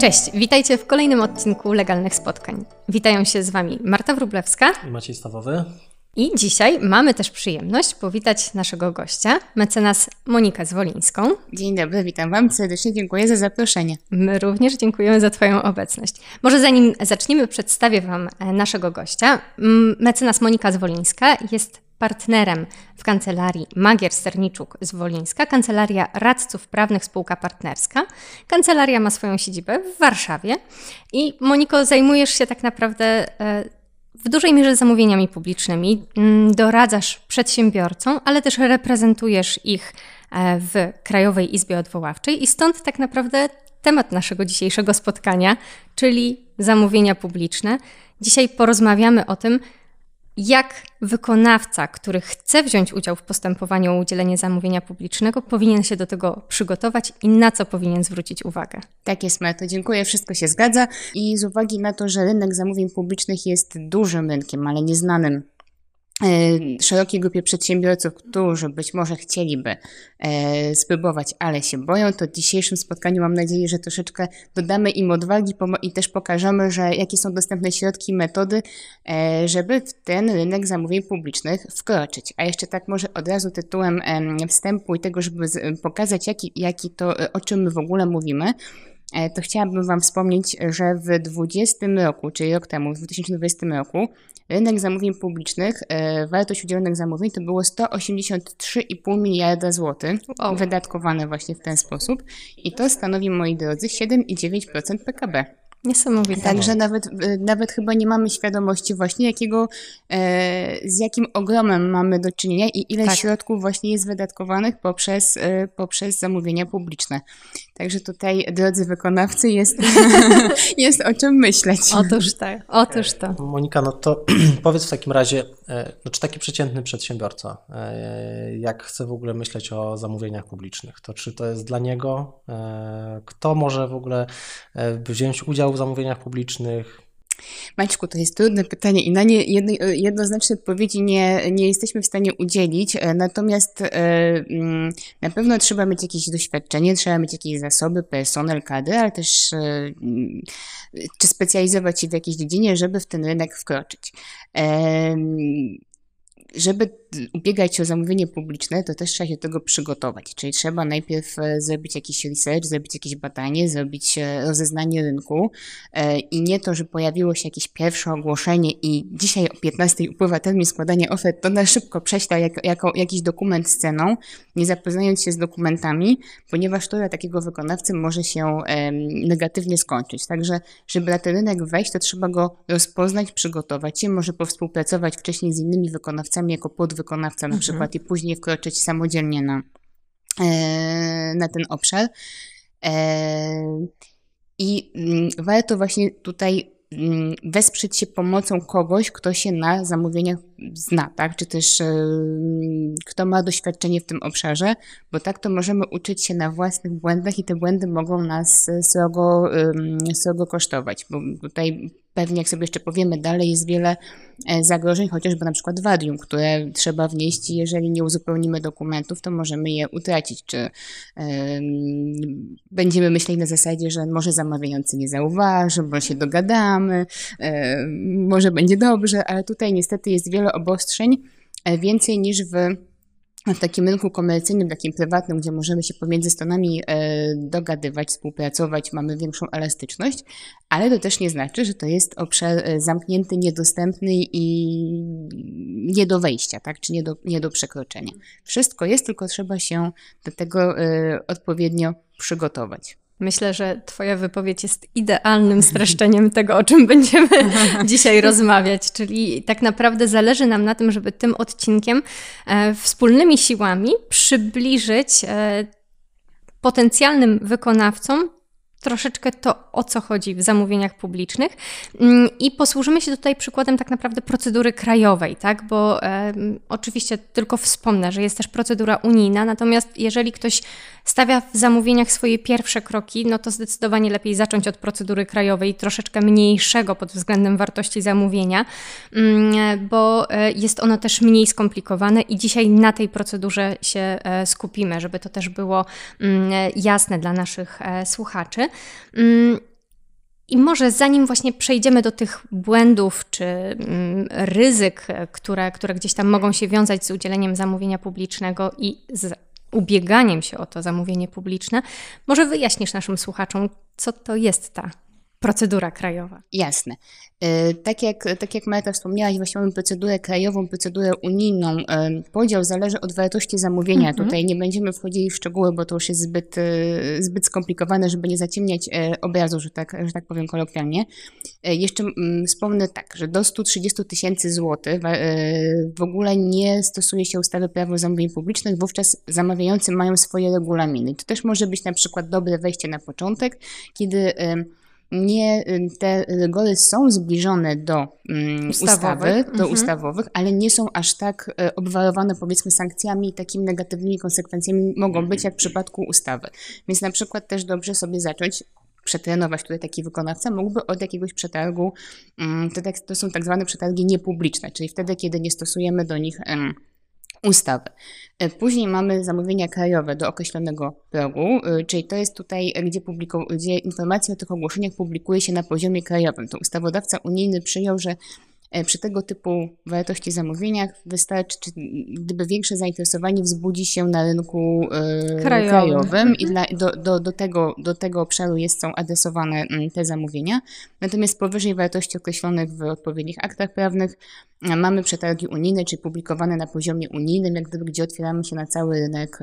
Cześć, witajcie w kolejnym odcinku Legalnych Spotkań. Witają się z Wami Marta Wrublewska i Maciej Stawowy. I dzisiaj mamy też przyjemność powitać naszego gościa, mecenas Monikę Zwolińską. Dzień dobry, witam Wam serdecznie, dziękuję za zaproszenie. My również dziękujemy za Twoją obecność. Może zanim zaczniemy, przedstawię Wam naszego gościa. Mecenas Monika Zwolińska jest partnerem w kancelarii Magier Sterniczuk z Wolińska, kancelaria radców prawnych spółka partnerska. Kancelaria ma swoją siedzibę w Warszawie i Moniko zajmujesz się tak naprawdę e, w dużej mierze zamówieniami publicznymi, mm, doradzasz przedsiębiorcom, ale też reprezentujesz ich e, w Krajowej Izbie Odwoławczej i stąd tak naprawdę temat naszego dzisiejszego spotkania, czyli zamówienia publiczne. Dzisiaj porozmawiamy o tym, jak wykonawca, który chce wziąć udział w postępowaniu o udzielenie zamówienia publicznego, powinien się do tego przygotować i na co powinien zwrócić uwagę. Tak jest, Marto. Dziękuję. Wszystko się zgadza. I z uwagi na to, że rynek zamówień publicznych jest dużym rynkiem, ale nieznanym szerokiej grupie przedsiębiorców, którzy być może chcieliby e, spróbować, ale się boją, to w dzisiejszym spotkaniu mam nadzieję, że troszeczkę dodamy im odwagi i też pokażemy, że jakie są dostępne środki metody, e, żeby w ten rynek zamówień publicznych wkroczyć. A jeszcze tak może od razu tytułem wstępu i tego, żeby pokazać jaki, jaki to, o czym my w ogóle mówimy, to chciałabym Wam wspomnieć, że w 2020 roku, czyli rok temu, w 2020 roku, rynek zamówień publicznych, e, wartość udzielonych zamówień to było 183,5 miliarda złotych, wow. wydatkowane właśnie w ten sposób. I to stanowi, moi drodzy, 7,9% PKB. Niesamowite. Także nawet, e, nawet chyba nie mamy świadomości właśnie, jakiego, e, z jakim ogromem mamy do czynienia i ile tak. środków właśnie jest wydatkowanych poprzez, e, poprzez zamówienia publiczne. Także tutaj, drodzy wykonawcy, jest, jest o czym myśleć. Otóż tak, otóż to. Monika, no to powiedz w takim razie, no czy taki przeciętny przedsiębiorca, jak chce w ogóle myśleć o zamówieniach publicznych, to czy to jest dla niego, kto może w ogóle wziąć udział w zamówieniach publicznych? Maćku, to jest trudne pytanie i na nie jednoznacznej odpowiedzi nie, nie jesteśmy w stanie udzielić, e, natomiast e, mm, na pewno trzeba mieć jakieś doświadczenie, trzeba mieć jakieś zasoby, personel, kadry, ale też e, mm, czy specjalizować się w jakiejś dziedzinie, żeby w ten rynek wkroczyć. Żeby ubiegać się o zamówienie publiczne, to też trzeba się do tego przygotować. Czyli trzeba najpierw e, zrobić jakiś research, zrobić jakieś badanie, zrobić e, rozeznanie rynku e, i nie to, że pojawiło się jakieś pierwsze ogłoszenie i dzisiaj o 15 upływa termin składania ofert, to na szybko prześla jako, jakiś dokument z ceną, nie zapoznając się z dokumentami, ponieważ to dla takiego wykonawcy może się negatywnie skończyć. Także, żeby na ten rynek wejść, to trzeba go rozpoznać, przygotować się, może powspółpracować wcześniej z innymi wykonawcami jako podwykonawcami, wykonawca na mhm. przykład i później wkroczyć samodzielnie na, e, na ten obszar. E, I mm, warto właśnie tutaj mm, wesprzeć się pomocą kogoś, kto się na zamówieniach zna, tak? Czy też kto ma doświadczenie w tym obszarze, bo tak to możemy uczyć się na własnych błędach i te błędy mogą nas srogo, srogo kosztować, bo tutaj pewnie jak sobie jeszcze powiemy dalej, jest wiele e, zagrożeń, chociażby na przykład wadium, które trzeba wnieść i jeżeli nie uzupełnimy dokumentów, to możemy je utracić, czy yy, będziemy myśleli na zasadzie, że może zamawiający nie zauważy, może się dogadamy, yy, może będzie dobrze, ale tutaj niestety jest wiele obostrzeń, e, więcej niż w w takim rynku komercyjnym, takim prywatnym, gdzie możemy się pomiędzy stronami e, dogadywać, współpracować, mamy większą elastyczność, ale to też nie znaczy, że to jest obszar e, zamknięty, niedostępny i nie do wejścia, tak? czy nie do, nie do przekroczenia. Wszystko jest, tylko trzeba się do tego odpowiednio przygotować. Myślę, że Twoja wypowiedź jest idealnym streszczeniem tego, o czym będziemy dzisiaj rozmawiać. Czyli tak naprawdę zależy nam na tym, żeby tym odcinkiem e, wspólnymi siłami przybliżyć e, potencjalnym wykonawcom troszeczkę to, o co chodzi w zamówieniach publicznych. Mm, I posłużymy się tutaj przykładem tak naprawdę procedury krajowej, tak? Bo e, oczywiście tylko wspomnę, że jest też procedura unijna, natomiast jeżeli ktoś stawia w zamówieniach swoje pierwsze kroki, no to zdecydowanie lepiej zacząć od procedury krajowej, troszeczkę mniejszego pod względem wartości zamówienia, mm, bo e, jest ono też mniej skomplikowane i dzisiaj na tej procedurze się e, skupimy, żeby to też było mm, jasne dla naszych e, słuchaczy. Mm, I może zanim właśnie przejdziemy do tych błędów czy mm, ryzyk, które, które gdzieś tam mogą się wiązać z udzieleniem zamówienia publicznego i z ubieganiem się o to zamówienie publiczne, może wyjaśnisz naszym słuchaczom, co to jest ta procedura krajowa. Jasne. E, tak jak, tak jak Marta wspomniałaś, właśnie mamy procedurę krajową, procedurę unijną. E, podział zależy od wartości zamówienia. Mhm. Tutaj nie będziemy wchodzili w szczegóły, bo to już jest zbyt, e, zbyt skomplikowane, żeby nie zaciemniać obrazu, że tak, że tak powiem kolokwialnie. Jeszcze wspomnę tak, że do 130 tysięcy złotych w ogóle nie stosuje się ustawy prawo zamówień publicznych, wówczas zamawiający mają swoje regulaminy. To też może być na przykład dobre wejście na początek, kiedy nie, y, te rygory są zbliżone do um, ustawy, do mhm. ustawowych, ale nie są aż tak e, obwarowane powiedzmy sankcjami, takimi negatywnymi konsekwencjami mogą być jak w przypadku ustawy. Więc na przykład też dobrze sobie zacząć przetrenować tutaj taki wykonawca, mógłby od jakiegoś przetargu, um, to, to są tak zwane przetargi niepubliczne, czyli wtedy, kiedy nie stosujemy do nich ustawy. E, później mamy zamówienia krajowe do określonego progu, e, czyli to jest tutaj, gdzie, gdzie informacje o tych ogłoszeniach publikuje się na poziomie krajowym. To ustawodawca unijny przyjął, że przy tego typu wartości zamówieniach wystarczy, czy, gdyby większe zainteresowanie wzbudzi się na rynku e, krajowym, krajowym i dla, do, do, do, tego, do tego obszaru jest, są adresowane mm, te zamówienia. Natomiast powyżej wartości określonych w odpowiednich aktach prawnych e, mamy przetargi unijne, czyli publikowane na poziomie unijnym, jak gdyby gdzie otwieramy się na cały rynek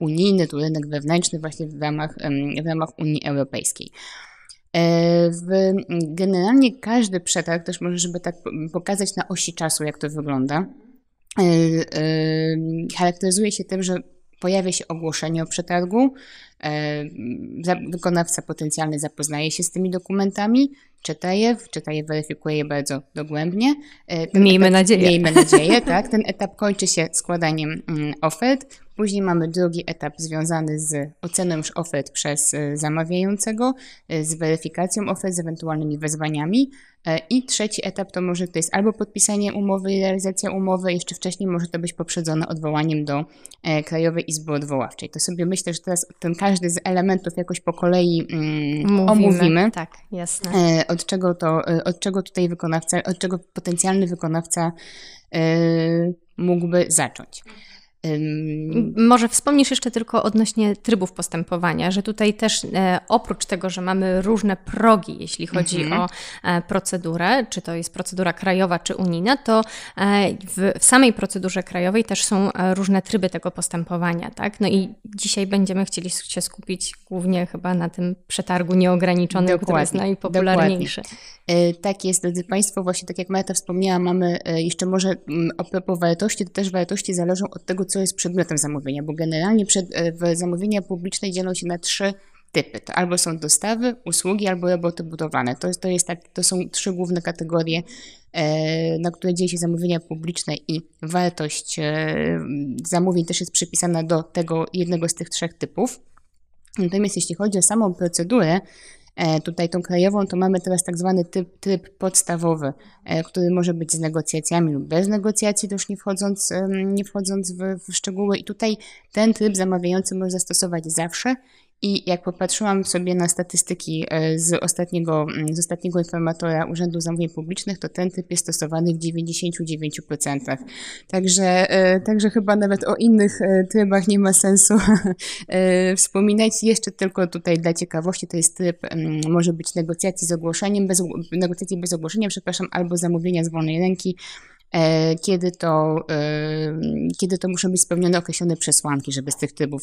unijny, tu rynek wewnętrzny właśnie w ramach, w ramach Unii Europejskiej. E, w, generalnie każdy przetarg, też może, żeby tak pokazać na osi czasu, jak to wygląda, e, e, charakteryzuje się tym, że pojawia się ogłoszenie o przetargu, wykonawca potencjalny zapoznaje się z tymi dokumentami, czyta je, czyta je, weryfikuje je bardzo dogłębnie. Ten miejmy etap, nadzieję. Miejmy nadzieję, tak. Ten etap kończy się składaniem mm, ofert. Później mamy drugi etap związany z oceną już ofert przez e, zamawiającego, e, z weryfikacją ofert, z ewentualnymi wezwaniami. E, I trzeci etap to może to jest albo podpisanie umowy i realizacja umowy, jeszcze wcześniej może to być poprzedzone odwołaniem do Krajowej Izby Odwoławczej. To sobie myślę, że teraz ten każdy z elementów jakoś po kolei mm, omówimy. Tak, jasne. Od czego, to, od czego tutaj wykonawca, od czego potencjalny wykonawca mógłby zacząć. Może wspomnisz jeszcze tylko odnośnie trybów postępowania, że tutaj też e, oprócz tego, że mamy różne progi, jeśli chodzi mhm. o e, procedurę, czy to jest procedura krajowa, czy unijna, to e, w, w, samej procedurze krajowej też są różne tryby tego postępowania, tak? No i dzisiaj będziemy chcieli się skupić głównie chyba na tym przetargu nieograniczonym, dokładnie, który jest najpopularniejszy. Dokładnie. Tak jest, drodzy Państwo, właśnie tak jak Marta wspomniała, mamy jeszcze może mm, a propos wartości, to też wartości zależą od tego, co jest przedmiotem zamówienia, bo generalnie przed, e, w zamówienia publiczne dzielą się na trzy typy. To albo są dostawy, usługi, albo roboty budowlane. To, jest, to, jest tak, to są trzy główne kategorie, e, na które dzieje się zamówienia publiczne i wartość e, zamówień też jest przypisana do tego jednego z tych trzech typów. Natomiast jeśli chodzi o samą procedurę, tutaj tą krajową, to mamy teraz tak zwany typ, tryb podstawowy, e, który może być z negocjacjami lub bez negocjacji, to już nie wchodząc, nie wchodząc w, w szczegóły. I tutaj ten tryb zamawiający może zastosować zawsze i jak popatrzyłam sobie na statystyki e, z ostatniego, mm, z ostatniego informatora Urzędu Zamówień Publicznych, to ten typ jest stosowany w 99%. Także, e, także chyba nawet o innych e, trybach nie ma sensu wspominać. Jeszcze tylko tutaj dla ciekawości to jest tryb, mm, może być negocjacji z ogłoszeniem, bez, negocjacji bez ogłoszenia, przepraszam, albo zamówienia z wolnej ręki. E, kiedy to, e, kiedy to muszą być spełnione określone przesłanki, żeby z tych trybów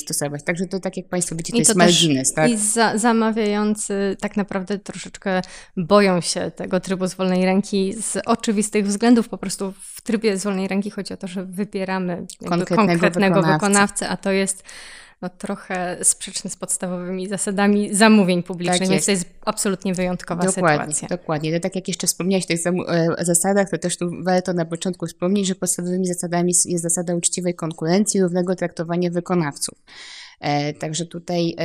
stosować. Także to, tak jak Państwo wiecie, to, to jest margines. Tak? I za, zamawiający tak naprawdę troszeczkę boją się tego trybu z wolnej ręki z oczywistych względów. Po prostu w trybie z wolnej ręki chodzi o to, że wybieramy konkretnego, konkretnego wykonawcę, a to jest no, trochę sprzeczny z podstawowymi zasadami zamówień publicznych, tak więc to jest absolutnie wyjątkowa dokładnie, sytuacja. Dokładnie. No, tak jak jeszcze wspomniałeś o tych e, zasadach, to też tu warto na początku wspomnieć, że podstawowymi zasadami jest zasada uczciwej konkurencji i równego traktowania wykonawców. E, także tutaj e,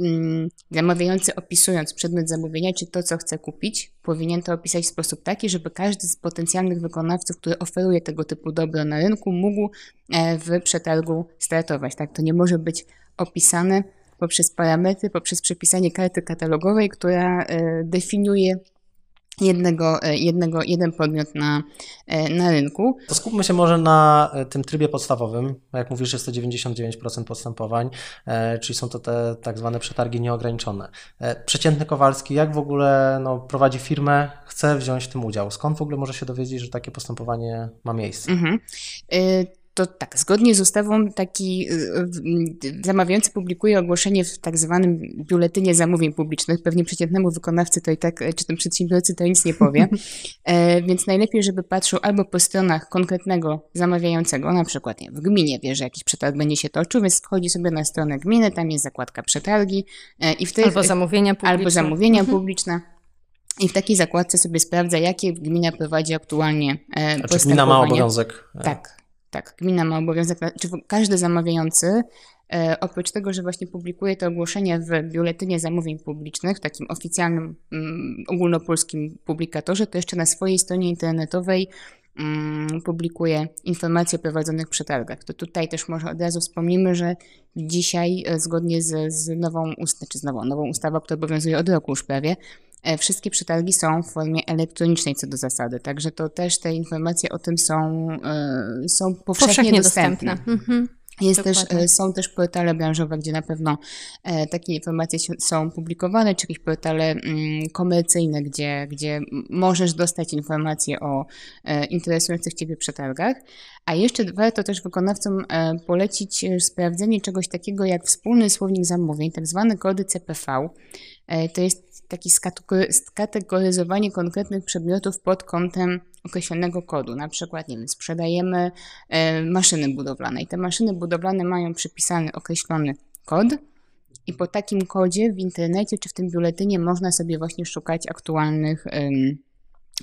mm, zamawiający opisując przedmiot zamówienia, czy to, co chce kupić, powinien to opisać w sposób taki, żeby każdy z potencjalnych wykonawców, który oferuje tego typu dobro na rynku, mógł e, w przetargu startować. Tak, to nie może być opisane poprzez parametry, poprzez przepisanie karty katalogowej, która definiuje jednego, e, jednego, jeden podmiot na, e, na rynku. To skupmy się może na e, tym trybie podstawowym. Jak mówisz, jest to 99% postępowań, czyli są to te tak zwane przetargi nieograniczone. Przeciętny Kowalski, jak w ogóle no, prowadzi firmę, chce wziąć w tym udział? Skąd w ogóle może się dowiedzieć, że takie postępowanie ma miejsce? Mhm to tak, zgodnie z ustawą taki y, y, zamawiający publikuje ogłoszenie w tak zwanym biuletynie zamówień publicznych. Pewnie przeciętnemu wykonawcy to i tak, czy tym przedsiębiorcy to nic nie powie. E, więc najlepiej, żeby patrzył albo po stronach konkretnego zamawiającego, na przykład nie, w gminie wie, że jakiś przetarg będzie się toczył, więc wchodzi sobie na stronę gminy, tam jest zakładka przetargi e, i w tej... Albo zamówienia publiczne. Albo zamówienia mhm. publiczne. I w takiej zakładce sobie sprawdza, jakie gmina prowadzi aktualnie e, Czy gmina ma obowiązek? E, tak, tak, gmina ma obowiązek, czy każdy zamawiający, e, oprócz tego, że właśnie publikuje to ogłoszenie w biuletynie zamówień publicznych, w takim oficjalnym, mm, ogólnopolskim publikatorze, to jeszcze na swojej stronie internetowej mm, publikuje informacje o prowadzonych przetargach. To tutaj też może od razu wspomnimy, że dzisiaj e, zgodnie z, z nową, czy z nową, nową ustawą, która obowiązuje od roku już prawie, wszystkie przetargi są w formie elektronicznej co do zasady, także to też te informacje o tym są, e, są powszechnie, powszechnie dostępne. dostępne. Mhm. Jest też, e, są też portale branżowe, gdzie na pewno takie informacje są publikowane, czy jakieś portale mm, komercyjne, gdzie, gdzie możesz dostać informacje o interesujących Ciebie przetargach. A jeszcze warto też wykonawcom polecić sprawdzenie czegoś takiego jak wspólny słownik zamówień, tak zwany kody CPV. To jest taki skategoryzowanie konkretnych przedmiotów pod kątem określonego kodu. Na przykład, nie wiem, sprzedajemy e, maszyny budowlane i te maszyny budowlane mają przypisany określony kod i po takim kodzie w internecie czy w tym biuletynie można sobie właśnie szukać aktualnych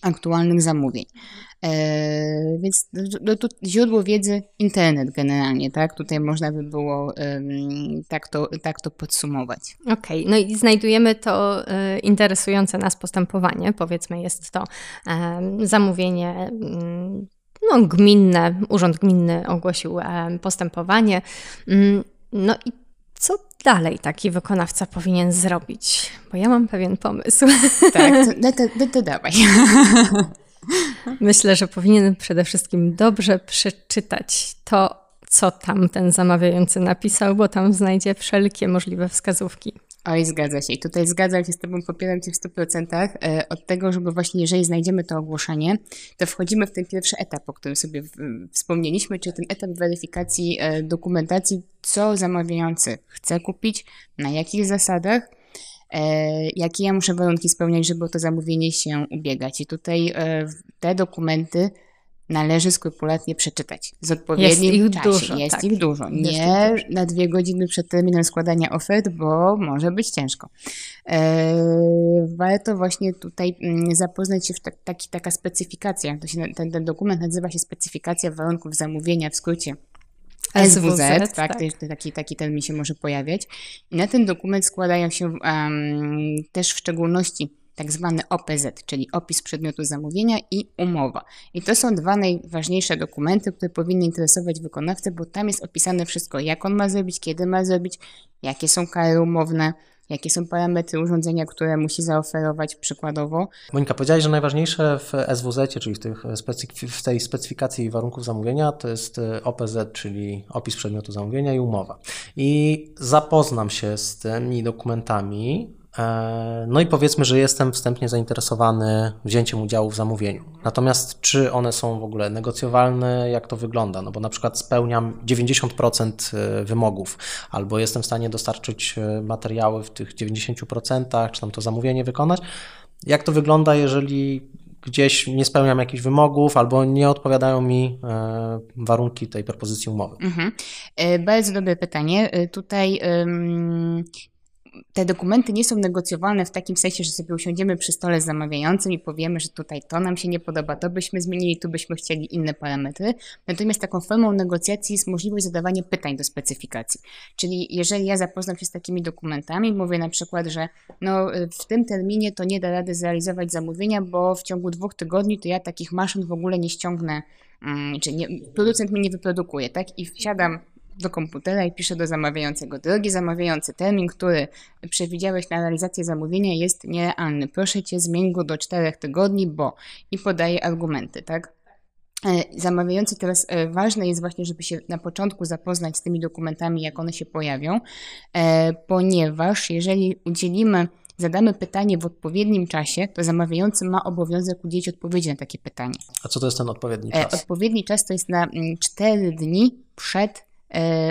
aktualnych zamówień. E, więc no, tu źródło wiedzy internet generalnie, tak? Tutaj można by było tak, to, tak to podsumować. Okej, okay. no i znajdujemy to e, interesujące nas postępowanie. Powiedzmy, jest to zamówienie mm, no, gminne, Urząd Gminny ogłosił postępowanie. Mm, no i dalej taki wykonawca powinien zrobić? Bo ja mam pewien pomysł. Tak, to, to, to, to dawaj. Myślę, że powinien przede wszystkim dobrze przeczytać to, co tam ten zamawiający napisał, bo tam znajdzie wszelkie możliwe wskazówki. Oj, zgadza się. I tutaj zgadzam się z Tobą, popieram Cię w 100%. E, od tego, żeby właśnie, jeżeli znajdziemy to ogłoszenie, to wchodzimy w ten pierwszy etap, o którym sobie wspomnieliśmy, czyli ten etap weryfikacji e, dokumentacji, co zamawiający chce kupić, na jakich zasadach, e, jakie ja muszę warunki spełniać, żeby o to zamówienie się ubiegać. I tutaj te dokumenty należy skrupulatnie przeczytać. Z odpowiednim jest ich czasie. Dużo, jest tak. ich dużo. Nie dużo. na dwie godziny przed terminem składania ofert, bo może być ciężko. E, warto właśnie tutaj mm, zapoznać się w taki, taka specyfikacja. To się, ten, ten dokument nazywa się specyfikacja warunków zamówienia w skrócie. SWZ, tak, tak. taki, taki termin się może pojawiać. I na ten dokument składają się um, też w szczególności tak zwany OPZ, czyli opis przedmiotu zamówienia i umowa. I to są dwa najważniejsze dokumenty, które powinny interesować wykonawcę, bo tam jest opisane wszystko, jak on ma zrobić, kiedy ma zrobić, jakie są kary umowne, jakie są parametry urządzenia, które musi zaoferować przykładowo. Monika, powiedziałaś, że najważniejsze w SWZ, czyli w, tych w tej specyfikacji warunków zamówienia, to jest OPZ, czyli opis przedmiotu zamówienia i umowa. I zapoznam się z tymi dokumentami, no i powiedzmy, że jestem wstępnie zainteresowany wzięciem udziału w zamówieniu. Natomiast czy one są w ogóle negocjowalne, jak to wygląda? No bo na przykład spełniam 90% e, wymogów, albo jestem w stanie dostarczyć e, materiały w tych 90%, czy tam to zamówienie wykonać. Jak to wygląda, jeżeli gdzieś nie spełniam jakichś wymogów albo nie odpowiadają mi warunki tej propozycji umowy? Mhm. Bardzo dobre pytanie. Tutaj te dokumenty nie są negocjowalne w takim sensie, że sobie usiądziemy przy stole z zamawiającym i powiemy, że tutaj to nam się nie podoba, to byśmy zmienili, tu byśmy chcieli inne parametry. Natomiast taką formą negocjacji jest możliwość zadawania pytań do specyfikacji. Czyli jeżeli ja zapoznam się z takimi dokumentami, mówię na przykład, że no, w tym terminie to nie da rady zrealizować zamówienia, bo w ciągu dwóch tygodni to ja takich maszyn w ogóle nie ściągnę, mm, czy nie, producent mi nie wyprodukuje, tak? I wsiadam do komputera i pisze do zamawiającego. Drogi zamawiający, termin, który przewidziałeś na realizację zamówienia jest nierealny. Proszę cię, zmień go do czterech tygodni, bo i podaje argumenty, tak? E, zamawiający teraz e, ważne jest właśnie, żeby się na początku zapoznać z tymi dokumentami, jak one się pojawią, e, ponieważ jeżeli udzielimy zadamy pytanie w odpowiednim czasie, to zamawiający ma obowiązek udzielić odpowiedzi na takie pytanie. A co to jest ten odpowiedni czas? Odpowiedni czas to jest na 4 mm, dni przed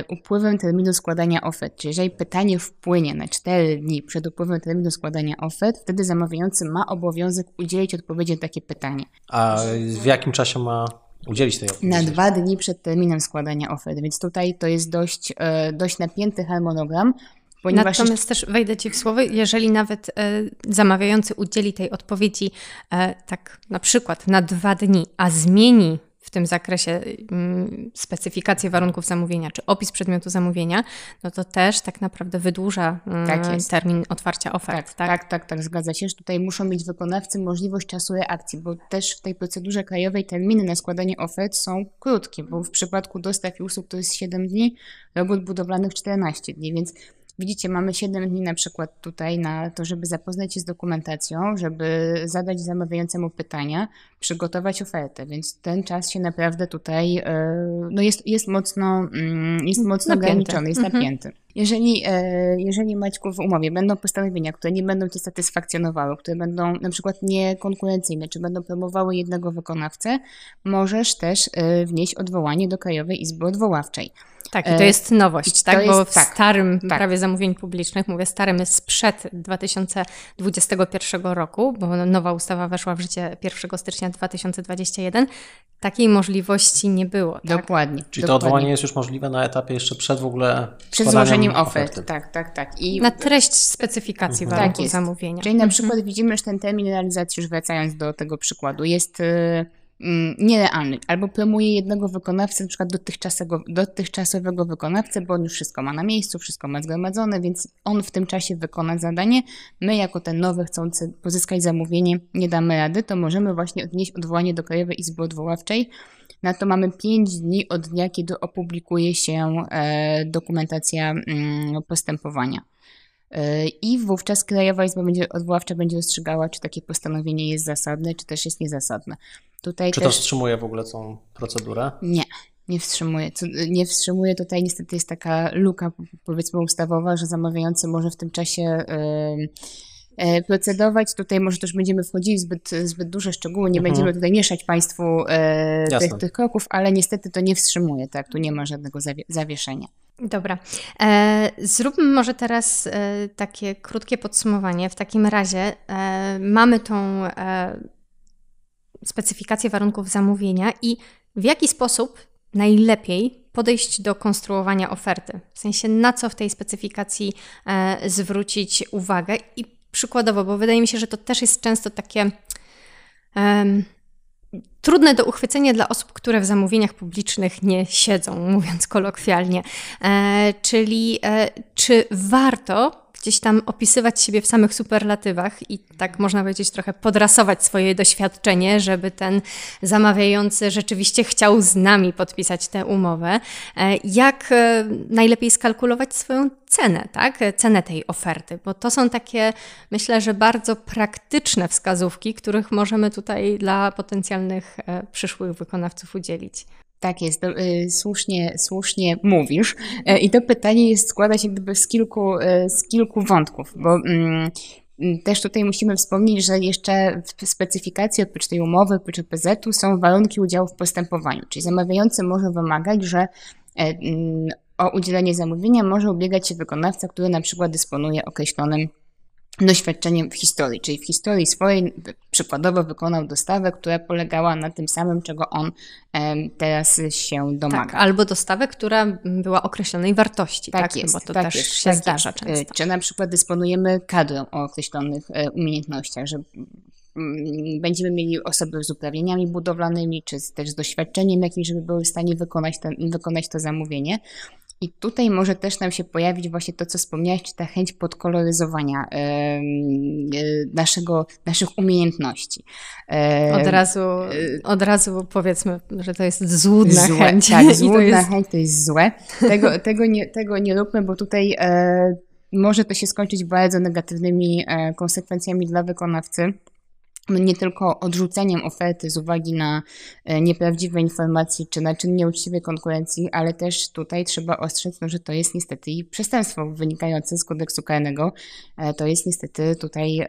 upływem terminu składania ofert. Czyli jeżeli pytanie wpłynie na 4 dni przed upływem terminu składania ofert, wtedy zamawiający ma obowiązek udzielić odpowiedzi na takie pytanie. A w jakim czasie ma udzielić tej odpowiedzi? Na dwa dni przed terminem składania ofert, więc tutaj to jest dość, e, dość napięty harmonogram. Ponieważ Natomiast też wejdę Ci w słowo, jeżeli nawet e, zamawiający udzieli tej odpowiedzi e, tak na przykład na dwa dni, a zmieni tym zakresie mm, specyfikację warunków zamówienia, czy opis przedmiotu zamówienia, no to też tak naprawdę wydłuża mm, tak termin otwarcia ofert. Tak, tak, tak, tak, tak, zgadza się. Że tutaj muszą mieć wykonawcy możliwość czasu reakcji, bo też w tej procedurze krajowej terminy na składanie ofert są krótkie, bo w przypadku dostaw i usług to jest 7 dni, robót budowlanych 14 dni, więc Widzicie, mamy 7 dni na przykład tutaj na to, żeby zapoznać się z dokumentacją, żeby zadać zamawiającemu pytania, przygotować ofertę, więc ten czas się naprawdę tutaj e, no jest, jest mocno, mm, jest mocno napięty. ograniczony, jest mhm. napięty. Jeżeli, e, jeżeli Maćku w umowie będą postanowienia, które nie będą Cię satysfakcjonowały, które będą na przykład niekonkurencyjne, czy będą promowały jednego wykonawcę, możesz też e, wnieść odwołanie do Krajowej Izby Odwoławczej. Tak, i to jest nowość, tak? Jest, Bo w tak, starym tak. prawie zamówień publicznych, mówię starym, jest sprzed 2021 roku, bo nowa ustawa weszła w życie 1 stycznia 2021. Takiej możliwości nie było. Tak? Dokładnie. Czyli dokładnie. to odwołanie jest już możliwe na etapie jeszcze przed w ogóle Przed złożeniem ofert, tak, tak, tak. I... Na treść specyfikacji mhm. warunków tak zamówienia. Czyli na mhm. przykład widzimy, że ten termin realizacji, już wracając do tego przykładu, jest... Yy Mm, nierealny. Albo promuje jednego wykonawcę, na przykład dotychczasowego, dotychczasowego wykonawcę, bo on już wszystko ma na miejscu, wszystko ma zgromadzone, więc on w tym czasie wykona zadanie. My, jako ten nowy, chcący pozyskać zamówienie, nie damy rady, to możemy właśnie odnieść odwołanie do Krajowej Izby Odwoławczej. Na to mamy 5 dni od dnia, kiedy opublikuje się e, dokumentacja mm, postępowania. I wówczas Krajowa Izba będzie, Odwoławcza będzie rozstrzygała, czy takie postanowienie jest zasadne, czy też jest niezasadne. Tutaj czy też... to wstrzymuje w ogóle tą procedurę? Nie, nie wstrzymuje. Nie wstrzymuje. Tutaj niestety jest taka luka, powiedzmy, ustawowa, że zamawiający może w tym czasie. Yy, procedować. Tutaj może też będziemy wchodzili w zbyt, zbyt duże szczegóły, nie mhm. będziemy tutaj mieszać Państwu e, tych, tych, kroków, ale niestety to nie wstrzymuje, tak? Tu nie ma żadnego zawie zawieszenia. Dobra. E, zróbmy może teraz e, takie krótkie podsumowanie. W takim razie e, mamy tą specyfikację warunków zamówienia i w jaki sposób najlepiej podejść do konstruowania oferty. W sensie na co w tej specyfikacji zwrócić uwagę i przykładowo, bo wydaje mi się, że to też jest często takie trudne do uchwycenia dla osób, które w zamówieniach publicznych nie siedzą, mówiąc kolokwialnie. E, czyli e, czy warto gdzieś tam opisywać siebie w samych superlatywach i tak można powiedzieć trochę podrasować swoje doświadczenie, żeby ten zamawiający rzeczywiście chciał z nami podpisać tę umowę. E, jak e, najlepiej skalkulować swoją cenę, tak? Cenę tej oferty, bo to są takie, myślę, że bardzo praktyczne wskazówki, których możemy tutaj dla potencjalnych e, przyszłych wykonawców udzielić. Tak jest, y, słusznie, słusznie mówisz. E, I to pytanie jest, składa się gdyby z kilku, e, z kilku wątków, bo mm, mm, też tutaj musimy wspomnieć, że jeszcze w specyfikacji oprócz tej umowy, oprócz PZ-u są warunki udziału w postępowaniu, czyli zamawiający może wymagać, że e, mm, o udzielenie zamówienia może ubiegać się wykonawca, który na przykład dysponuje określonym doświadczeniem w historii, czyli w historii swojej przykładowo wykonał dostawę, która polegała na tym samym, czego on teraz się domaga. Tak, albo dostawę, która była określonej wartości, tak, tak? Jest, bo to tak też jest, się tak zdarza jest. często. Czy na przykład dysponujemy kadrą o określonych e, umiejętnościach, że mm, będziemy mieli osoby z uprawnieniami budowlanymi, czy też z doświadczeniem jakimś, żeby były w stanie wykonać, ten, wykonać to zamówienie. I tutaj może też nam się pojawić właśnie to, co wspomniałeś, czy ta chęć podkoloryzowania e, naszego, naszych umiejętności. E, od, razu, od razu powiedzmy, że to jest złudna złe, chęć. Tak, złudna jest... chęć to jest złe. Tego, tego, nie, tego nie róbmy, bo tutaj e, może to się skończyć bardzo negatywnymi e, konsekwencjami dla wykonawcy nie tylko odrzuceniem oferty z uwagi na e, nieprawdziwe informacje czy na czyn nieuczciwej konkurencji, ale też tutaj trzeba ostrzec, no, że to jest niestety przestępstwo wynikające z kodeksu karnego. E, to jest niestety tutaj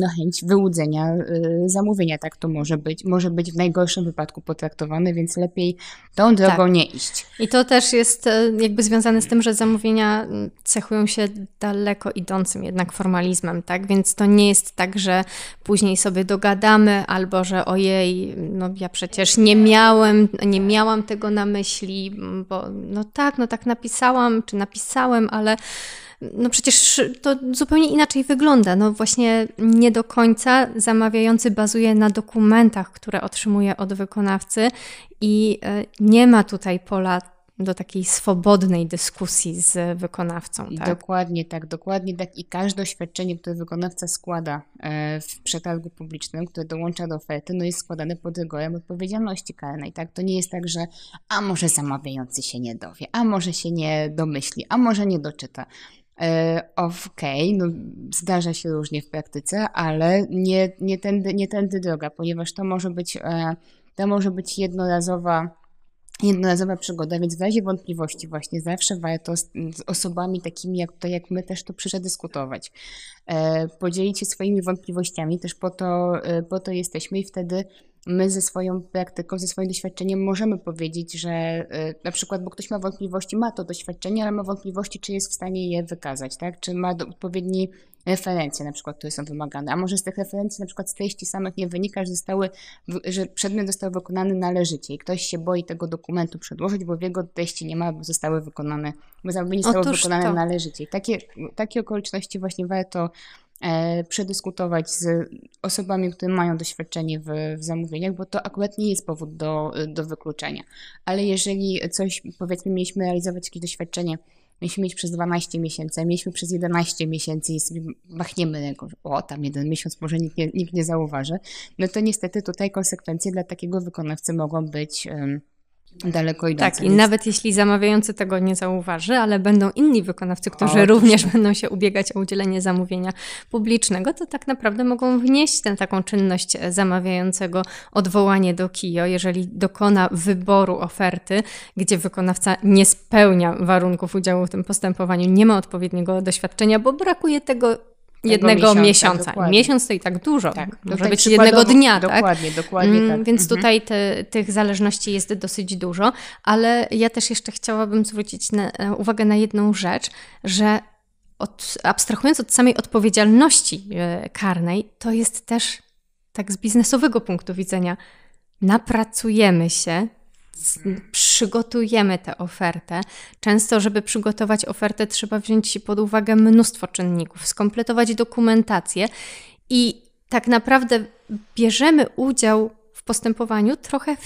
no, chęć wyłudzenia e, zamówienia. Tak to może być. Może być w najgorszym wypadku potraktowane, więc lepiej tą drogą tak. nie iść. I to też jest jakby związane z tym, że zamówienia cechują się daleko idącym jednak formalizmem, tak? Więc to nie jest tak, że później sobie dogadamy, albo że ojej, no ja przecież nie miałem, nie miałam tego na myśli, bo no tak, no tak napisałam, czy napisałem, ale no przecież to zupełnie inaczej wygląda. No właśnie nie do końca zamawiający bazuje na dokumentach, które otrzymuje od wykonawcy i e, nie ma tutaj pola do takiej swobodnej dyskusji z wykonawcą. Tak? Dokładnie tak, dokładnie tak. I każde oświadczenie, które wykonawca składa e, w przetargu publicznym, które dołącza do oferty, no jest składane pod rygorem odpowiedzialności karnej. Tak? To nie jest tak, że a może zamawiający się nie dowie, a może się nie domyśli, a może nie doczyta. E, okej, okay, no zdarza się różnie w praktyce, ale nie, nie, tędy, nie tędy droga, ponieważ to może być, e, to może być jednorazowa jednorazowa przygoda, więc w razie wątpliwości właśnie zawsze warto z, z, osobami takimi jak tutaj, jak my też to przedyskutować. E, podzielić się swoimi wątpliwościami, też po to, e, po to jesteśmy i wtedy my ze swoją praktyką, ze swoim doświadczeniem możemy powiedzieć, że e, na przykład, bo ktoś ma wątpliwości, ma to doświadczenie, ale ma wątpliwości, czy jest w stanie je wykazać, tak? Czy ma odpowiedni referencje na przykład, które są wymagane, a może z tych referencji na przykład z treści samych nie wynika, że, zostały, że przedmiot został wykonany należycie i ktoś się boi tego dokumentu przedłożyć, bo w jego treści nie ma, bo zostały wykonane, bo zamówienie zostało wykonane to. należycie. I takie, takie okoliczności właśnie warto e, przedyskutować z osobami, które mają doświadczenie w, w, zamówieniach, bo to akurat nie jest powód do, do wykluczenia. Ale jeżeli coś, powiedzmy, mieliśmy realizować jakieś doświadczenie mieliśmy mieć przez 12 miesięcy, mieliśmy przez 11 miesięcy i sobie machniemy o, tam jeden miesiąc może nikt nie, nikt nie zauważy, no to niestety tutaj konsekwencje dla takiego wykonawcy mogą być... daleko idące. Tak, i nawet jeśli zamawiający tego nie zauważy, ale będą inni wykonawcy, którzy o, również będą się ubiegać o udzielenie zamówienia publicznego, to tak naprawdę mogą wnieść tę taką czynność zamawiającego odwołanie do KIO, jeżeli dokona wyboru oferty, gdzie wykonawca nie spełnia warunków udziału w tym postępowaniu, nie ma odpowiedniego doświadczenia, bo brakuje tego jednego miesiąca. miesiąca. Miesiąc to i tak dużo. Tak. Może być jednego dnia. Tak? Dokładnie, tak? dokładnie tak. Więc mhm. tutaj te, tych zależności jest dosyć dużo, ale ja też jeszcze chciałabym zwrócić na, e, uwagę na jedną rzecz, że od, abstrahując od samej odpowiedzialności e, karnej, to jest też tak z biznesowego punktu widzenia, napracujemy się przygotujemy tę ofertę. Często, żeby przygotować ofertę, trzeba wziąć pod uwagę mnóstwo czynników, skompletować dokumentację i tak naprawdę bierzemy udział w postępowaniu trochę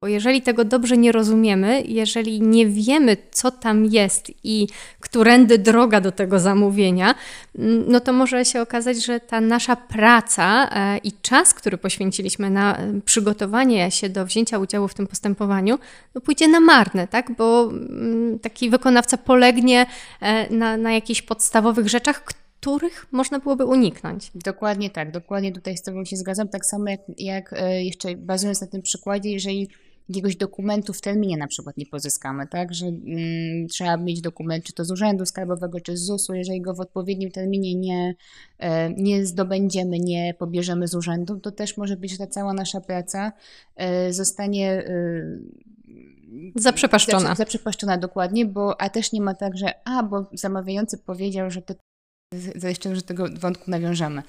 bo jeżeli tego dobrze nie rozumiemy, jeżeli nie wiemy, co tam jest i którędy droga do tego zamówienia, mm, no to może się okazać, że ta nasza praca e, i czas, który poświęciliśmy na e, przygotowanie się do wzięcia udziału w tym postępowaniu, no pójdzie na marne, tak? bo mm, taki wykonawca polegnie e, na, na jakichś podstawowych rzeczach, których można byłoby uniknąć. Dokładnie tak, dokładnie tutaj z Tobą się zgadzam. Tak samo jak, jak jeszcze bazując na tym przykładzie, jeżeli jakiegoś dokumentu w terminie na przykład nie pozyskamy, tak, że mm, trzeba mieć dokument czy to z Urzędu Skarbowego, czy z ZUS-u, jeżeli go w odpowiednim terminie nie, e, nie zdobędziemy, nie pobierzemy z urzędu, to też może być, że ta cała nasza praca e, zostanie e, Zaprzepaszczona. Zaprzepaszczona dokładnie, bo a też nie ma tak, że a, bo zamawiający powiedział, że to jeszcze, że tego wątku nawiążemy,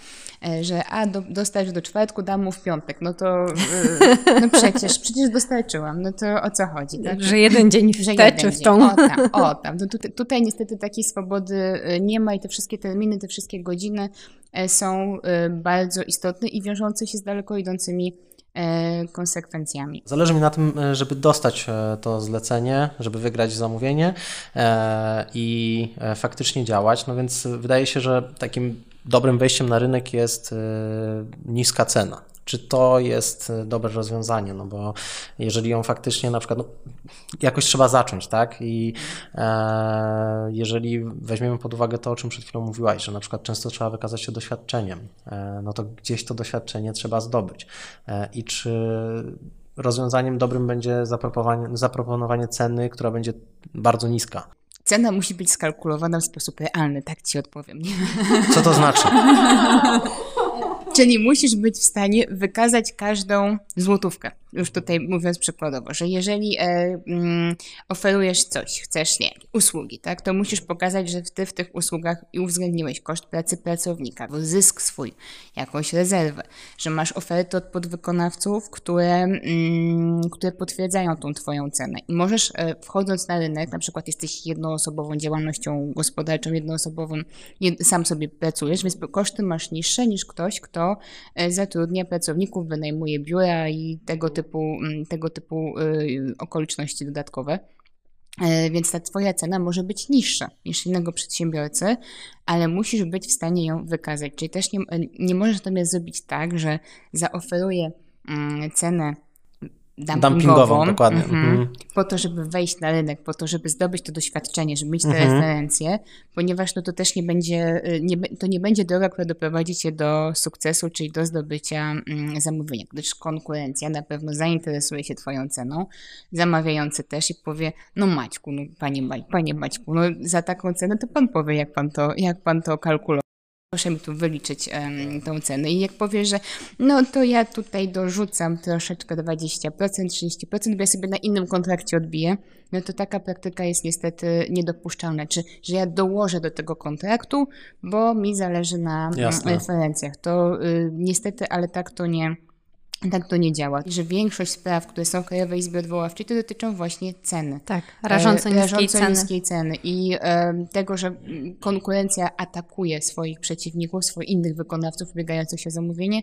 e, że a, do, dostać do czwartku, dam mu w piątek, no to e, no przecież, przecież dostarczyłam, no to o co chodzi? Tak? Że jeden dzień w tę czy w tą. O tam, o tam. No tutaj, tutaj niestety takiej swobody e, nie ma i te wszystkie terminy, te wszystkie godziny są bardzo istotne i wiążące się z daleko idącymi konsekwencjami. Zależy mi na tym, e, żeby dostać e, to zlecenie, żeby wygrać zamówienie i faktycznie działać. No więc wydaje się, że takim dobrym wejściem na rynek jest niska cena czy to jest e, dobre rozwiązanie, no bo jeżeli ją faktycznie na przykład, no, jakoś trzeba zacząć, tak? I e, jeżeli weźmiemy pod uwagę to, o czym przed chwilą mówiłaś, że na przykład często trzeba wykazać się doświadczeniem, e, no to gdzieś to doświadczenie trzeba zdobyć. E, I czy rozwiązaniem dobrym będzie zaproponowanie, zaproponowanie ceny, która będzie bardzo niska. Cena musi być skalkulowana w sposób realny, tak ci odpowiem. Co to znaczy? Czyli musisz być w stanie wykazać każdą złotówkę. Już tutaj mówiąc przykładowo, że jeżeli e, mm, oferujesz coś, chcesz, nie, usługi, tak, to musisz pokazać, że ty w tych usługach uwzględniłeś koszt pracy pracownika, zysk swój, jakąś rezerwę, że masz oferty od podwykonawców, które, mm, które potwierdzają tą twoją cenę. I możesz e, wchodząc na rynek, na przykład jesteś jednoosobową działalnością gospodarczą, jednoosobową, jed, sam sobie pracujesz, więc koszty masz niższe niż ktoś, kto e, zatrudnia pracowników, wynajmuje biura i tego typu, mm, tego typu y, okoliczności dodatkowe. E, więc ta Twoja cena może być niższa niż innego przedsiębiorcy, ale musisz być w stanie ją wykazać. Czyli też nie, nie możesz natomiast zrobić tak, że zaoferuję mm, cenę dumpingową, dumpingową dokładnie. Mhm. Mhm. po to, żeby wejść na rynek, po to, żeby zdobyć to doświadczenie, żeby mieć te mhm. referencje, ponieważ no to też nie będzie, y, nie, to nie będzie droga, która doprowadzi cię do sukcesu, czyli do zdobycia mm, zamówienia, gdyż konkurencja na pewno zainteresuje się twoją ceną, zamawiający też i powie, no Maćku, no panie, panie Maćku, no za taką cenę to pan powie, jak pan to, jak pan to kalkuluje proszę mi tu wyliczyć um, tą cenę. I jak powie, że no to ja tutaj dorzucam troszeczkę 20%, 30%, bo ja sobie na innym kontrakcie odbiję, no to taka praktyka jest niestety niedopuszczalna. Czy, że ja dołożę do tego kontraktu, bo mi zależy na Jasne. referencjach. To y, niestety, ale tak to nie tak to nie działa. Że większość spraw, które są w Krajowej Izbie Odwoławczej, to dotyczą właśnie ceny. Tak, rażąco, e, niskiej, rażąco ceny. niskiej ceny. I e, tego, że konkurencja atakuje swoich przeciwników, swoich innych wykonawców ubiegających się o zamówienie,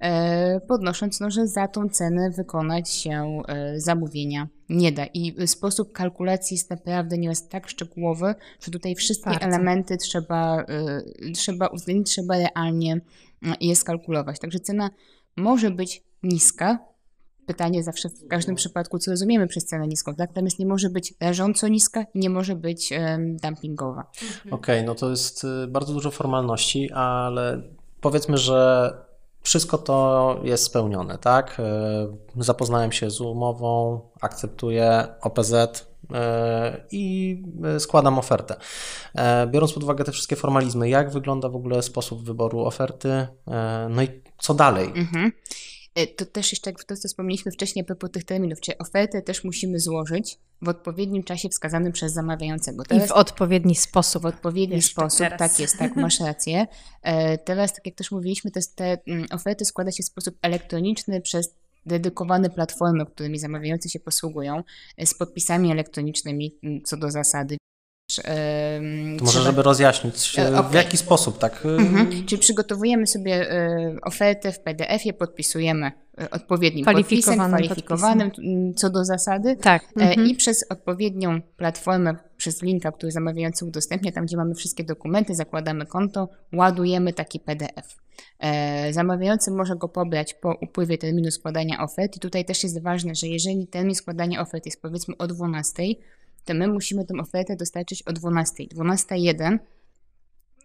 e, podnosząc, no, że za tą cenę wykonać się e, zamówienia nie da. I sposób kalkulacji jest naprawdę nieraz tak szczegółowy, że tutaj wszystkie Bardzo. elementy trzeba, e, trzeba uwzględnić, trzeba realnie je skalkulować. Także cena może być niska. Pytanie zawsze w każdym przypadku, co rozumiemy przez cenę niską, tak? Natomiast nie może być rażąco niska nie może być um, dumpingowa. Mhm. Okej, okay, no to jest y, bardzo dużo formalności, ale powiedzmy, że wszystko to jest spełnione, tak? Y, zapoznałem się z umową, akceptuję OPZ, y, i składam ofertę. Biorąc pod uwagę te wszystkie formalizmy, jak wygląda w ogóle sposób wyboru oferty, no i co dalej? Mhm. E, to też jeszcze jak to, co wspomnieliśmy wcześniej po tych terminów, czy ofertę też musimy złożyć w odpowiednim czasie wskazanym przez zamawiającego. Teraz, I w odpowiedni sposób. W odpowiedni sposób, teraz. tak jest, tak, masz rację. E, teraz, tak jak też mówiliśmy, te, te mm, oferty składa się w sposób elektroniczny przez dedykowane platformy, którymi zamawiający się posługują, e, z podpisami elektronicznymi mm, co do zasady. To może, żeby rozjaśnić, okay. w jaki sposób, tak? Mhm. Czyli przygotowujemy sobie ofertę w PDF-ie, podpisujemy odpowiednim podpisem, kwalifikowanym podpisem. co do zasady tak. Mhm. i przez odpowiednią platformę, przez linka, który zamawiający udostępnia, tam gdzie mamy wszystkie dokumenty, zakładamy konto, ładujemy taki PDF. Zamawiający może go pobrać po upływie terminu składania ofert i tutaj też jest ważne, że jeżeli termin składania ofert jest powiedzmy o 12, to my musimy tę ofertę dostarczyć o 12. 12.01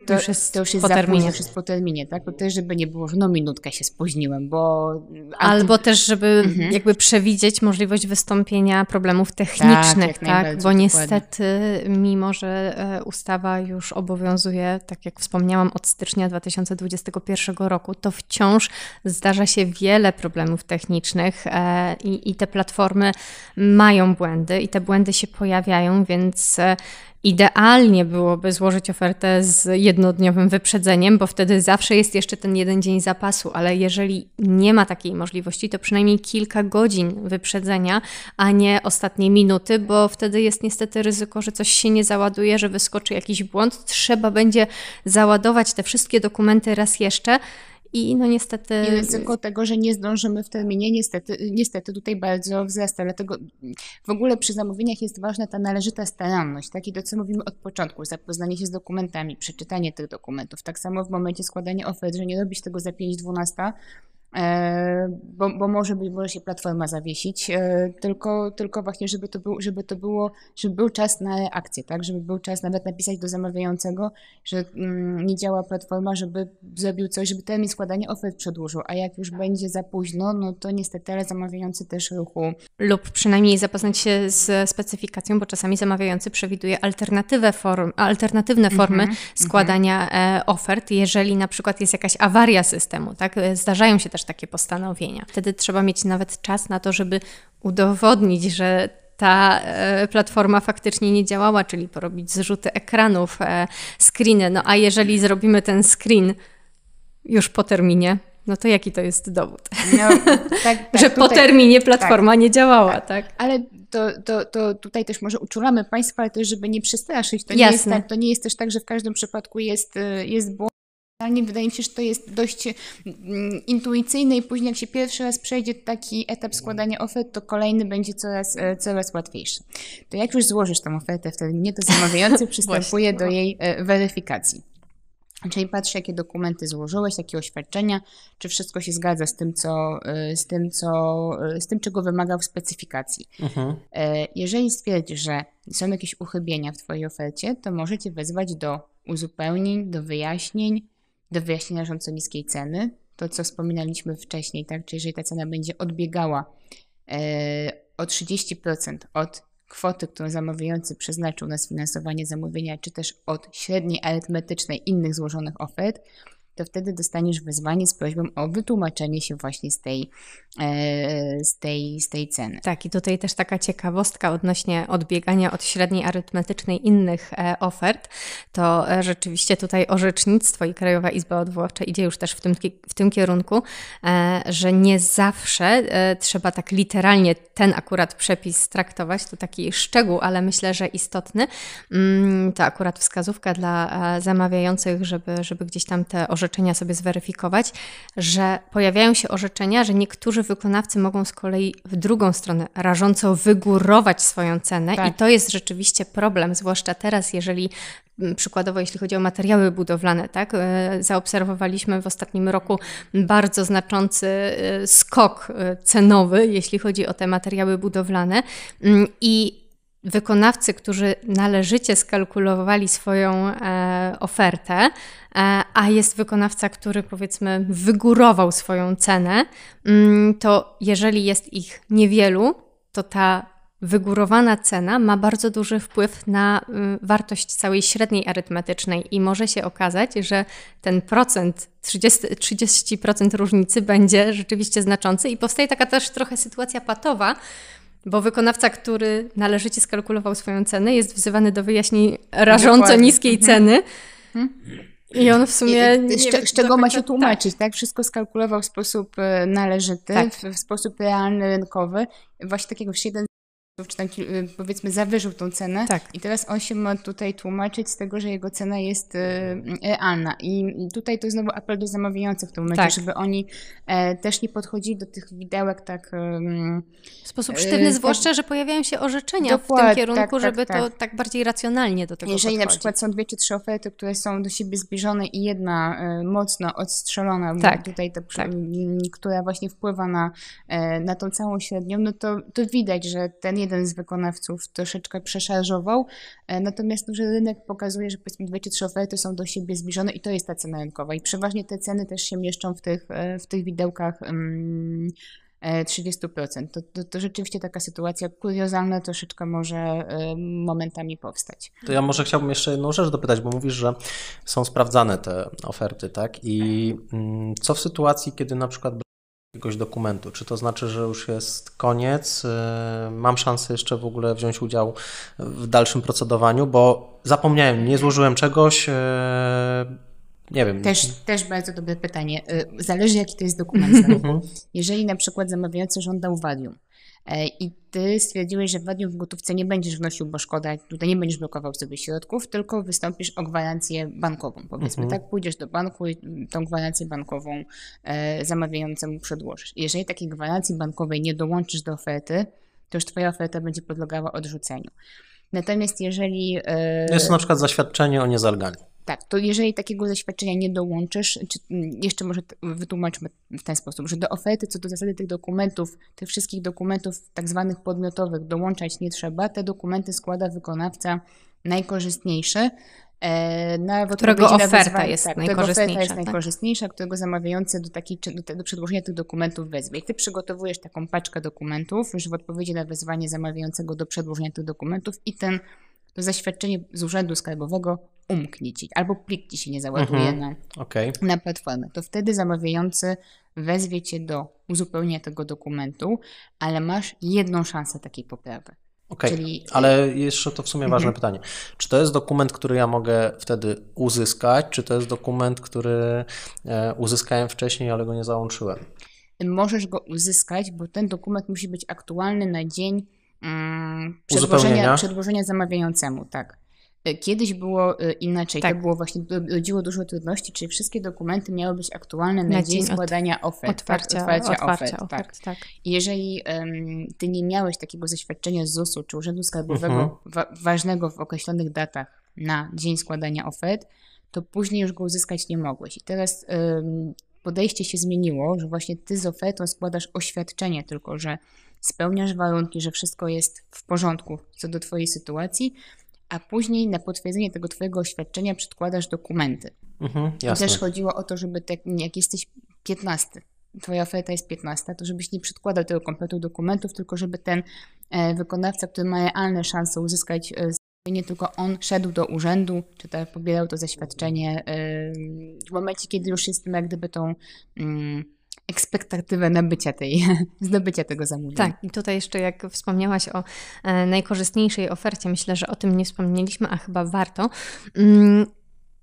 to już jest, to już jest po terminie. już jest po terminie, tak? To też, żeby nie było, że no minutkę się spóźniłem, bo... Albo też, żeby mhm. jakby przewidzieć możliwość wystąpienia problemów technicznych, tak? tak? Bo niestety, mimo że e, ustawa już obowiązuje, tak jak wspomniałam, od stycznia 2021 roku, to wciąż zdarza się wiele problemów technicznych e, i, i te platformy mają błędy i te błędy się pojawiają, więc e, Idealnie byłoby złożyć ofertę z jednodniowym wyprzedzeniem, bo wtedy zawsze jest jeszcze ten jeden dzień zapasu, ale jeżeli nie ma takiej możliwości, to przynajmniej kilka godzin wyprzedzenia, a nie ostatnie minuty, bo wtedy jest niestety ryzyko, że coś się nie załaduje, że wyskoczy jakiś błąd. Trzeba będzie załadować te wszystkie dokumenty raz jeszcze i no niestety... I ryzyko tego, że nie zdążymy w terminie, niestety, niestety tutaj bardzo wzrasta. Dlatego w ogóle przy zamówieniach jest ważna ta należyta staranność, tak? I to, co mówimy od początku, zapoznanie się z dokumentami, przeczytanie tych dokumentów. Tak samo w momencie składania ofert, że nie robić tego za 5-12, E, bo, bo może, być, może się platforma zawiesić, e, tylko, tylko właśnie, żeby to, był, żeby to było, żeby był czas na akcję, tak? Żeby był czas nawet napisać do zamawiającego, że mm, nie działa platforma, żeby zrobił coś, żeby termin składania ofert przedłużył, a jak już będzie za późno, no to niestety ale zamawiający też ruchu. Lub przynajmniej zapoznać się z specyfikacją, bo czasami zamawiający przewiduje alternatywę form, alternatywne formy mm -hmm, składania mm -hmm. ofert, jeżeli na przykład jest jakaś awaria systemu, tak? Zdarzają się też takie postanowienia. Wtedy trzeba mieć nawet czas na to, żeby udowodnić, że ta e, platforma faktycznie nie działała, czyli porobić zrzuty ekranów, e, screeny. No a jeżeli zrobimy ten screen już po terminie, no to jaki to jest dowód? No, tak, tak, że tutaj, po terminie platforma tak, nie działała, tak? tak? Ale to, to, to tutaj też może uczulamy Państwa, ale też, żeby nie przestraszyć. To nie, jest tak, to nie jest też tak, że w każdym przypadku jest, e, jest błąd. Wydaje mi się, że to jest dość mm, intuicyjne i później jak się pierwszy raz przejdzie taki etap składania ofert, to kolejny będzie coraz, e, coraz łatwiejszy. To jak już złożysz tą ofertę, wtedy nie to zamawiający przystępuje do jej e, weryfikacji. Czyli patrz, jakie dokumenty złożyłeś, jakie oświadczenia, czy wszystko się zgadza z tym, co, e, z tym, co, z tym czego wymagał w specyfikacji. Mhm. Jeżeli stwierdzisz, że są jakieś uchybienia w Twojej ofercie, to możecie wezwać do uzupełnień, do wyjaśnień, do wyjaśnienia rządco niskiej ceny. To, co wspominaliśmy wcześniej, tak? Czyli jeżeli ta cena będzie odbiegała e, o 30% od kwoty, którą zamawiający przeznaczył na sfinansowanie zamówienia, czy też od średniej arytmetycznej innych złożonych ofert, to wtedy dostaniesz wezwanie z prośbą o wytłumaczenie się właśnie z tej, e, z tej, z tej ceny. Tak, i tutaj też taka ciekawostka odnośnie odbiegania od średniej arytmetycznej innych e, ofert, to e, rzeczywiście tutaj orzecznictwo i Krajowa Izba Odwoławcza idzie już też w tym, w tym kierunku, że nie zawsze trzeba tak literalnie ten akurat przepis traktować, to taki szczegół, ale myślę, że istotny. Mm, to akurat wskazówka dla zamawiających, żeby, żeby gdzieś tam te orzecznictwa orzeczenia sobie zweryfikować, że pojawiają się orzeczenia, że niektórzy wykonawcy mogą z kolei w drugą stronę rażąco wygórować swoją cenę tak. i to jest rzeczywiście problem, zwłaszcza teraz, jeżeli mm, przykładowo jeśli chodzi o materiały budowlane, tak, e, zaobserwowaliśmy w ostatnim roku bardzo znaczący e, skok e, cenowy, jeśli chodzi o te materiały budowlane mm, i wykonawcy, którzy należycie skalkulowali swoją e, ofertę, e, a jest wykonawca, który powiedzmy wygórował swoją cenę, mm, to jeżeli jest ich niewielu, to ta wygórowana cena ma bardzo duży wpływ na y, wartość całej średniej arytmetycznej i może się okazać, że ten procent, 30%, 30 różnicy będzie rzeczywiście znaczący i powstaje taka też trochę sytuacja patowa, bo wykonawca, który należycie skalkulował swoją cenę, jest wzywany do wyjaśnień rażąco Dokładnie. niskiej mhm. ceny. Mhm. I on w sumie. I, z, z czego ma się tłumaczyć, tak. tak? Wszystko skalkulował w sposób e, należyty, tak. w, w, sposób realny, rynkowy. Właśnie takiego jeden czy tam y, powiedzmy zawyżył tą cenę tak. i teraz on się ma tutaj tłumaczyć z tego, że jego cena jest y, realna i tutaj to znowu apel do zamawiających w tym momencie, tak. żeby oni e, też nie podchodzili do tych widełek tak w sposób sztywny, e, zwłaszcza, tak, że pojawiają się orzeczenia w tym kierunku, tak, tak, żeby to tak bardziej racjonalnie do tego Jeżeli podchodzi. na przykład są dwie czy trzy oferty, które są do siebie zbliżone i jedna e, mocno odstrzelona, tak, tutaj ta, tak. która właśnie wpływa na, na tą całą średnią, no to, to widać, że ten jeden z wykonawców troszeczkę przeszarżował, e, natomiast że rynek pokazuje, że powiedzmy dwie czy trzy oferty są do siebie zbliżone i to jest ta cena rynkowa i przeważnie te ceny też się mieszczą w tych, e, w tych widełkach 30%. E, to, to, to, rzeczywiście taka sytuacja kuriozalna troszeczkę może momentami powstać. To ja może chciałbym jeszcze jedną rzecz dopytać, bo mówisz, że są sprawdzane te oferty, tak? I mm, co w sytuacji, kiedy na przykład jakiegoś dokumentu? Czy to znaczy, że już jest koniec? Y, mam szansę jeszcze w ogóle wziąć udział w dalszym procedowaniu, bo zapomniałem, nie złożyłem czegoś. Y, nie wiem. Też, też bardzo dobre pytanie. Y, zależy, jaki to jest dokument. Mhm. Jeżeli na przykład zamawiający żądał wadium, E, I ty stwierdziłeś, że dniu w gotówce nie będziesz wnosił, bo szkoda, tutaj nie będziesz blokował sobie środków, tylko wystąpisz o gwarancję bankową. Powiedzmy Mhm. tak, pójdziesz do banku i tą gwarancję bankową e, zamawiającemu przedłożysz. Jeżeli takiej gwarancji bankowej nie dołączysz do oferty, to już twoja oferta będzie podlegała odrzuceniu. Natomiast jeżeli... e, Jest to na przykład zaświadczenie o niezalegalni. Tak, to jeżeli takiego zaświadczenia nie dołączysz, czy mm, jeszcze może wytłumaczmy w ten sposób, że do oferty co do zasady tych dokumentów, tych wszystkich dokumentów tak zwanych podmiotowych dołączać nie trzeba. Te dokumenty składa wykonawca najkorzystniejszy. E, na w Którego oferta wyzwanie- jest tak, którego oferta najkorzystniejsza, jest tak? najkorzystniejsza, którego zamawiający do, czy- do, do przedłożenia tych dokumentów wezwie. I ty przygotowujesz taką paczkę dokumentów już w odpowiedzi na wezwanie zamawiającego do przedłożenia tych dokumentów i ten to zaświadczenie z Urzędu Skarbowego umknie ci, albo plik ci się nie załaduje Mhm. na, Okej. na platformę. To wtedy zamawiający wezwie cię do uzupełnienia tego dokumentu, ale masz jedną szansę takiej poprawy. Okej, Czyli- ale jeszcze to w sumie ważne Mhm. pytanie. Czy to jest dokument, który ja mogę wtedy uzyskać, czy to jest dokument, który e, uzyskałem wcześniej, ale go nie załączyłem? Możesz go uzyskać, bo ten dokument musi być aktualny na dzień mm, przedłożenia, przedłożenia zamawiającemu, tak. E, Kiedyś było e, inaczej, Tak. to było właśnie, to rodziło dużo trudności, czyli wszystkie dokumenty miały być aktualne na, Na dzień dzień składania ofert, tak, Otwarcia, otwarcia, otwarcia ofert, tak. ofert, tak. I Jeżeli em, ty nie miałeś takiego zaświadczenia z ZUS-u czy Urzędu Skarbowego Mhm. wa- ważnego w określonych datach na dzień składania ofert, to później już go uzyskać nie mogłeś. I teraz em, podejście się zmieniło, że właśnie ty z ofertą składasz oświadczenie tylko, że spełniasz warunki, że wszystko jest w porządku co do twojej sytuacji, a później na potwierdzenie tego twojego oświadczenia przedkładasz dokumenty. Mhm, I jasne. też chodziło o to, żeby tak, jak jesteś 15, twoja oferta jest 15, to żebyś nie przedkładał tego kompletu dokumentów, tylko żeby ten e, wykonawca, który ma realne szanse uzyskać e, nie tylko on szedł do urzędu, czy też pobierał to zaświadczenie e, w momencie, kiedy już jest jak gdyby tą mm, ekspektatywę nabycia tej, zdobycia tego zamówienia. Tak, i tutaj jeszcze jak wspomniałaś o e, najkorzystniejszej ofercie, myślę, że o tym nie wspomnieliśmy, a chyba warto. Mm,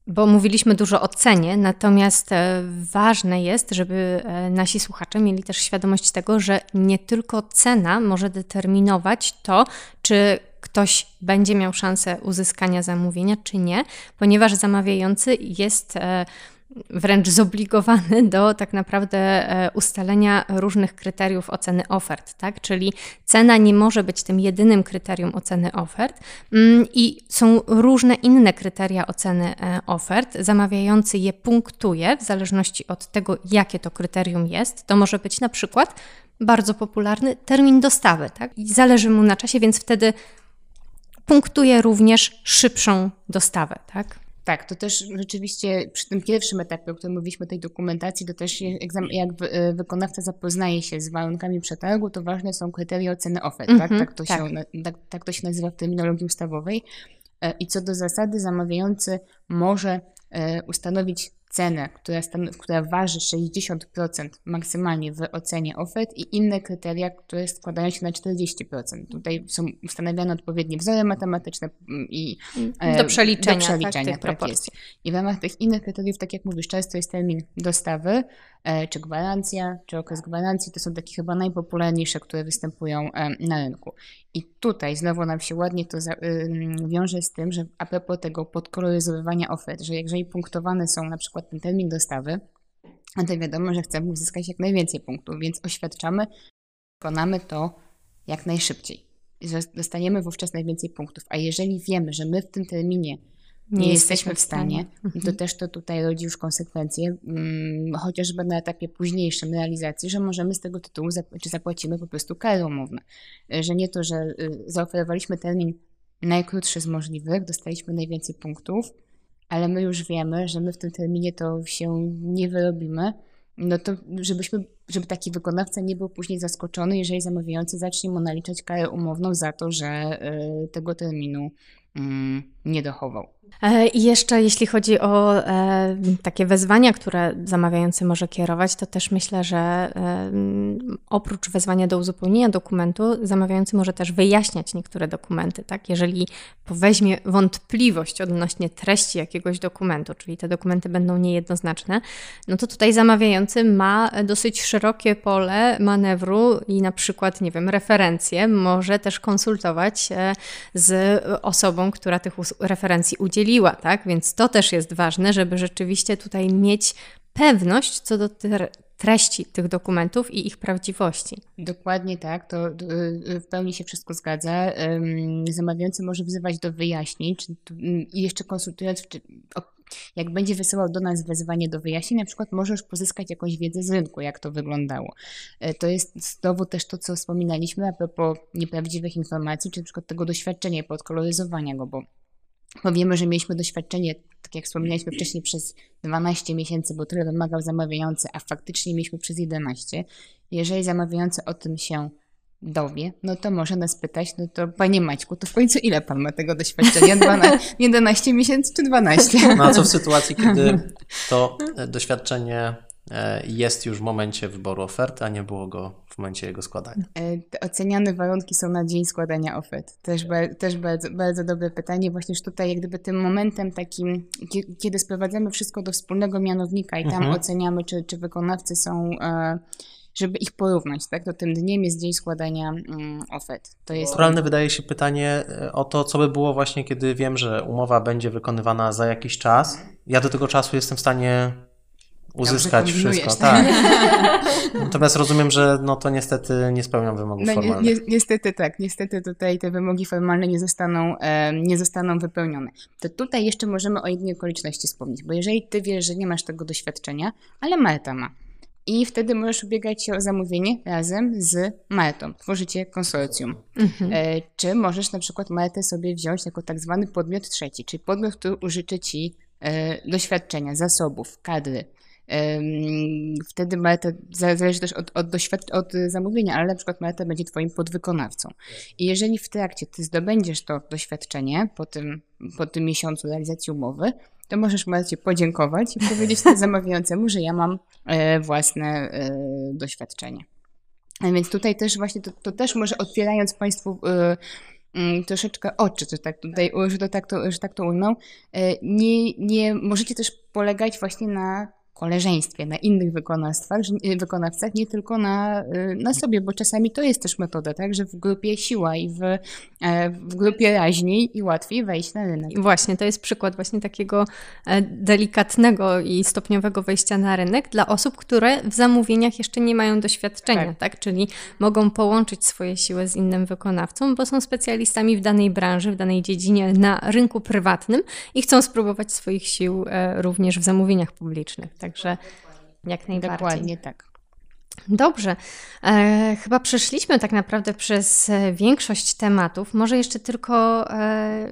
bo mówiliśmy dużo o cenie, natomiast e, ważne jest, żeby e, nasi słuchacze mieli też świadomość tego, że nie tylko cena może determinować to, czy ktoś będzie miał szansę uzyskania zamówienia, czy nie, ponieważ zamawiający jest wręcz zobligowany do tak naprawdę e, ustalenia różnych kryteriów oceny ofert, tak? Czyli cena nie może być tym jedynym kryterium oceny ofert mm, i są różne inne kryteria oceny e, ofert. Zamawiający je punktuje w zależności od tego, jakie to kryterium jest. To może być na przykład bardzo popularny termin dostawy, tak? I zależy mu na czasie, więc wtedy punktuje również szybszą dostawę, tak? Tak, to też rzeczywiście przy tym pierwszym etapie, o którym mówiliśmy, tej dokumentacji, to też jak, e, wykonawca zapoznaje się z warunkami przetargu, to ważne są kryteria oceny ofert, tak? Mhm, Tak, to tak. Się, tak, tak to się nazywa w terminologii ustawowej. E, I co do zasady, zamawiający może e, ustanowić cenę, która, która waży 60% maksymalnie w ocenie ofert i inne kryteria, które składają się na 40%. Tutaj są ustanawiane odpowiednie wzory matematyczne mm, i e, Do przeliczenia, do tak, przeliczenia tych tak proporcji. I w ramach tych innych kryteriów, tak jak mówisz, często jest termin dostawy, czy gwarancja, czy okres gwarancji. To są takie chyba najpopularniejsze, które występują e, na rynku. I tutaj znowu nam się ładnie to za, ym, wiąże z tym, że a propos tego podkoloryzowywania ofert, że jeżeli punktowane są na przykład ten termin dostawy, no to wiadomo, że chcemy uzyskać jak najwięcej punktów, więc oświadczamy, wykonamy to jak najszybciej. Dostaniemy wówczas najwięcej punktów. A jeżeli wiemy, że my w tym terminie nie, jesteśmy w stanie, to Mhm. też to tutaj rodzi już konsekwencje, mm, chociażby na etapie późniejszym realizacji, że możemy z tego tytułu, zap- czy zapłacimy po prostu karę umowną. Y, Że nie to, że y, zaoferowaliśmy termin najkrótszy z możliwych, dostaliśmy najwięcej punktów, ale my już wiemy, że my w tym terminie to się nie wyrobimy, no to żebyśmy, żeby taki wykonawca nie był później zaskoczony, jeżeli zamawiający zacznie mu naliczać karę umowną za to, że y, tego terminu mm, nie dochował. E, I jeszcze jeśli chodzi o e, takie wezwania, które zamawiający może kierować, to też myślę, że e, oprócz wezwania do uzupełnienia dokumentu, zamawiający może też wyjaśniać niektóre dokumenty. Tak? Jeżeli poweźmie wątpliwość odnośnie treści jakiegoś dokumentu, czyli te dokumenty będą niejednoznaczne, no to tutaj zamawiający ma dosyć szerokie pole manewru i na przykład, nie wiem, referencje może też konsultować z osobą, która tych referencji udzieli udzieliła, tak? Więc to też jest ważne, żeby rzeczywiście tutaj mieć pewność co do treści tych dokumentów i ich prawdziwości. Dokładnie tak, to y, w pełni się wszystko zgadza. Zamawiający może wzywać do wyjaśnień i jeszcze konsultując, jak będzie wysyłał do nas wezwanie do wyjaśnień, na przykład możesz pozyskać jakąś wiedzę z rynku, jak to wyglądało. E, to jest znowu też to, co wspominaliśmy a propos nieprawdziwych informacji, czy na przykład tego doświadczenia podkoloryzowania go, bo bo wiemy, że mieliśmy doświadczenie, tak jak wspominaliśmy wcześniej, przez 12 miesięcy, bo tyle wymagał zamawiający, a faktycznie mieliśmy przez 11. Jeżeli zamawiający o tym się dowie, no to może nas pytać, no to panie Maćku, to w końcu ile pan ma tego doświadczenia? 12, 11 miesięcy czy 12? No a co w sytuacji, kiedy to doświadczenie jest już w momencie wyboru oferty, a nie było go w momencie jego składania. E, oceniane warunki są na dzień składania ofert. Też, też bardzo, bardzo dobre pytanie. Właśnie tutaj jak gdyby tym momentem takim, kiedy sprowadzamy wszystko do wspólnego mianownika i tam mhm. oceniamy, czy, czy wykonawcy są e, żeby ich porównać, tak? To tym dniem jest dzień składania mm, ofert. To jest... Naturalne wydaje się pytanie o to, co by było właśnie, kiedy wiem, że umowa będzie wykonywana za jakiś czas. Ja do tego czasu jestem w stanie uzyskać wszystko. Tak. Natomiast rozumiem, że no to niestety nie spełniam wymogów no, formalnych. Ni niestety tak, niestety tutaj te wymogi formalne nie zostaną, e, nie zostaną wypełnione. To tutaj jeszcze możemy o jednej okoliczności wspomnieć, bo jeżeli ty wiesz, że nie masz tego doświadczenia, ale Marta ma, i wtedy możesz ubiegać się o zamówienie razem z Martą. Tworzycie konsorcjum. Mhm. E, czy możesz na przykład Martę sobie wziąć jako tak zwany podmiot trzeci, czyli podmiot, który użyczy ci e, doświadczenia, zasobów, kadry. Wtedy Malta, zależy też od, od, od zamówienia, ale na przykład Malta będzie Twoim podwykonawcą. I jeżeli w trakcie Ty zdobędziesz to doświadczenie po tym, po tym miesiącu realizacji umowy, to możesz Malcie podziękować i powiedzieć zamawiającemu, że ja mam e, własne e, doświadczenie. A więc tutaj też właśnie to, to też może otwierając Państwu e, mm, troszeczkę oczy, że tak tutaj, że, to tak to, że tak to ujmę, nie, nie możecie też polegać właśnie na koleżeństwie, na innych wykonawstwach, y, wykonawcach, nie tylko na, y, na sobie, bo czasami to jest też metoda, tak, że w grupie siła i w, e, w grupie raźniej i łatwiej wejść na rynek. Właśnie, to jest przykład właśnie takiego e, delikatnego i stopniowego wejścia na rynek dla osób, które w zamówieniach jeszcze nie mają doświadczenia, tak, tak? czyli mogą połączyć swoje siły z innym wykonawcą, bo są specjalistami w danej branży, w danej dziedzinie na rynku prywatnym i chcą spróbować swoich sił e, również w zamówieniach publicznych. Także jak najbardziej. Dokładnie tak. Dobrze. E, chyba przeszliśmy tak naprawdę przez e, większość tematów. Może jeszcze tylko e,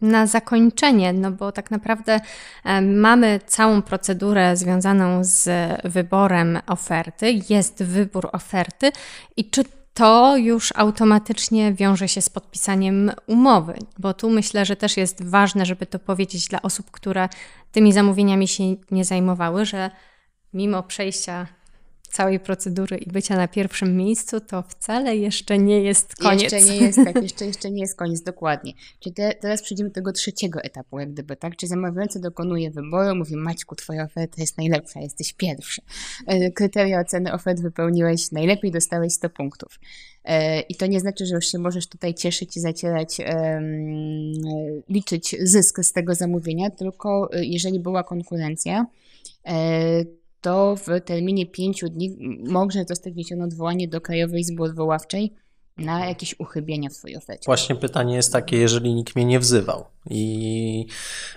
na zakończenie, no bo tak naprawdę e, mamy całą procedurę związaną z wyborem oferty. Jest wybór oferty i czy to już automatycznie wiąże się z podpisaniem umowy, bo tu myślę, że też jest ważne, żeby to powiedzieć dla osób, które tymi zamówieniami się nie zajmowały, że mimo przejścia całej procedury i bycia na pierwszym miejscu, to wcale jeszcze nie jest koniec. Jeszcze nie jest tak, jeszcze, jeszcze nie jest koniec, dokładnie. Czyli te, teraz przejdziemy do tego trzeciego etapu, jak gdyby, tak? Czy zamawiający dokonuje wyboru, mówi Maćku, twoja oferta jest najlepsza, jesteś pierwszy. E, kryteria oceny ofert wypełniłeś najlepiej, dostałeś 100 punktów. E, I to nie znaczy, że już się możesz tutaj cieszyć i zacierać, liczyć zysk z tego zamówienia, tylko e, jeżeli była konkurencja, to w terminie pięciu dni może zostać wniesione odwołanie do Krajowej Izby Odwoławczej na jakieś uchybienia w Twojej ofercie. Właśnie pytanie jest takie, jeżeli nikt mnie nie wzywał i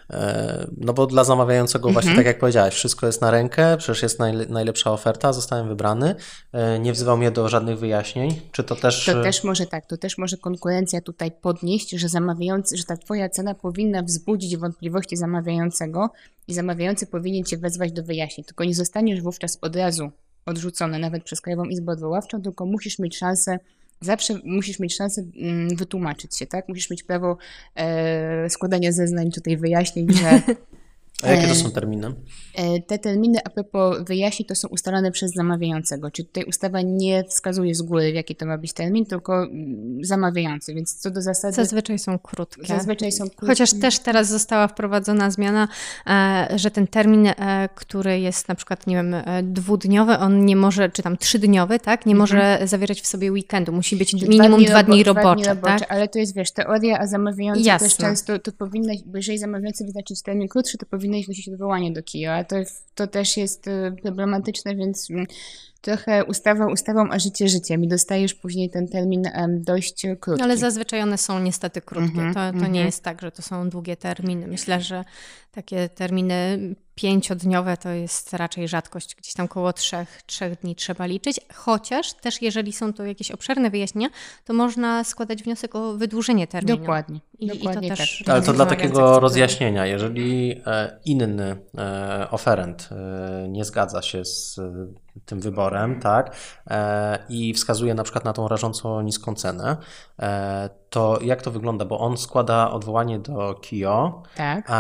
e, no bo dla zamawiającego mhm. właśnie tak jak powiedziałeś, wszystko jest na rękę, przecież jest najlepsza oferta, zostałem wybrany, e, nie wzywał mnie do żadnych wyjaśnień, czy to też... To też może tak, to też może konkurencja tutaj podnieść, że zamawiający, że ta Twoja cena powinna wzbudzić wątpliwości zamawiającego i zamawiający powinien Cię wezwać do wyjaśnień, tylko nie zostaniesz wówczas od razu odrzucony nawet przez Krajową Izbę Odwoławczą, tylko musisz mieć szansę zawsze musisz mieć szansę mm, wytłumaczyć się, tak? Musisz mieć prawo e, składania zeznań, tutaj wyjaśnień, że A jakie to są terminy? E, te terminy, a propos wyjaśnień, to są ustalane przez zamawiającego. Czyli tutaj ustawa nie wskazuje z góry, jaki to ma być termin, tylko mm, zamawiający. Więc co do zasady. Zazwyczaj są krótkie. Zazwyczaj są krótkie. Chociaż też teraz została wprowadzona zmiana, e, że ten termin, e, który jest na przykład, nie wiem, dwudniowy, on nie może, czy tam trzydniowy, tak? Nie może mhm. zawierać w sobie weekendu. Musi być minimum dwa dni, robo robocze. Dwa dni robocze tak? Ale to jest, wiesz, teoria, a zamawiający Jasne. też często, to powinno, jeżeli zamawiający wyznaczyć termin krótszy, to powinno iść wnosić odwołanie do KIO, to, to też jest y, problematyczne, więc mm, trochę ustawa ustawą, a życie życiem i dostajesz później ten termin dość krótki. Ale zazwyczaj one są niestety krótkie. Mm -hmm, to, to mm -hmm. nie mhm. jest tak, że to są długie terminy. Myślę, że takie terminy pięciodniowe to jest raczej rzadkość, gdzieś tam około trzech, trzech dni trzeba liczyć, chociaż też jeżeli są to jakieś obszerne wyjaśnienia, to można składać wniosek o wydłużenie terminu. Dokładnie. I, dokładnie i to też tak. Ale to dla takiego rozjaśnienia, jeżeli e, inny e, oferent e, nie zgadza się z tym wyborem, tak, i wskazuje na przykład na tą rażąco niską cenę, to jak to wygląda? Bo on składa odwołanie do KIO tak.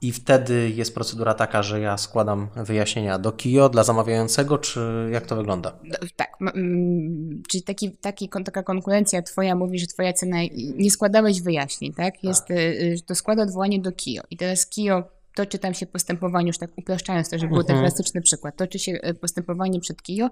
i wtedy jest procedura taka, że ja składam wyjaśnienia do KIO dla zamawiającego, czy jak to wygląda? Tak, czyli taki, taki, taka konkurencja twoja mówi, że twoja cena, nie składałeś wyjaśnień, tak? Jest, tak. to składa odwołanie do KIO i teraz KIO toczy tam się postępowanie, już tak upraszczając to, żeby był ten mhm. klasyczny przykład, toczy się e, postępowanie przed KIO.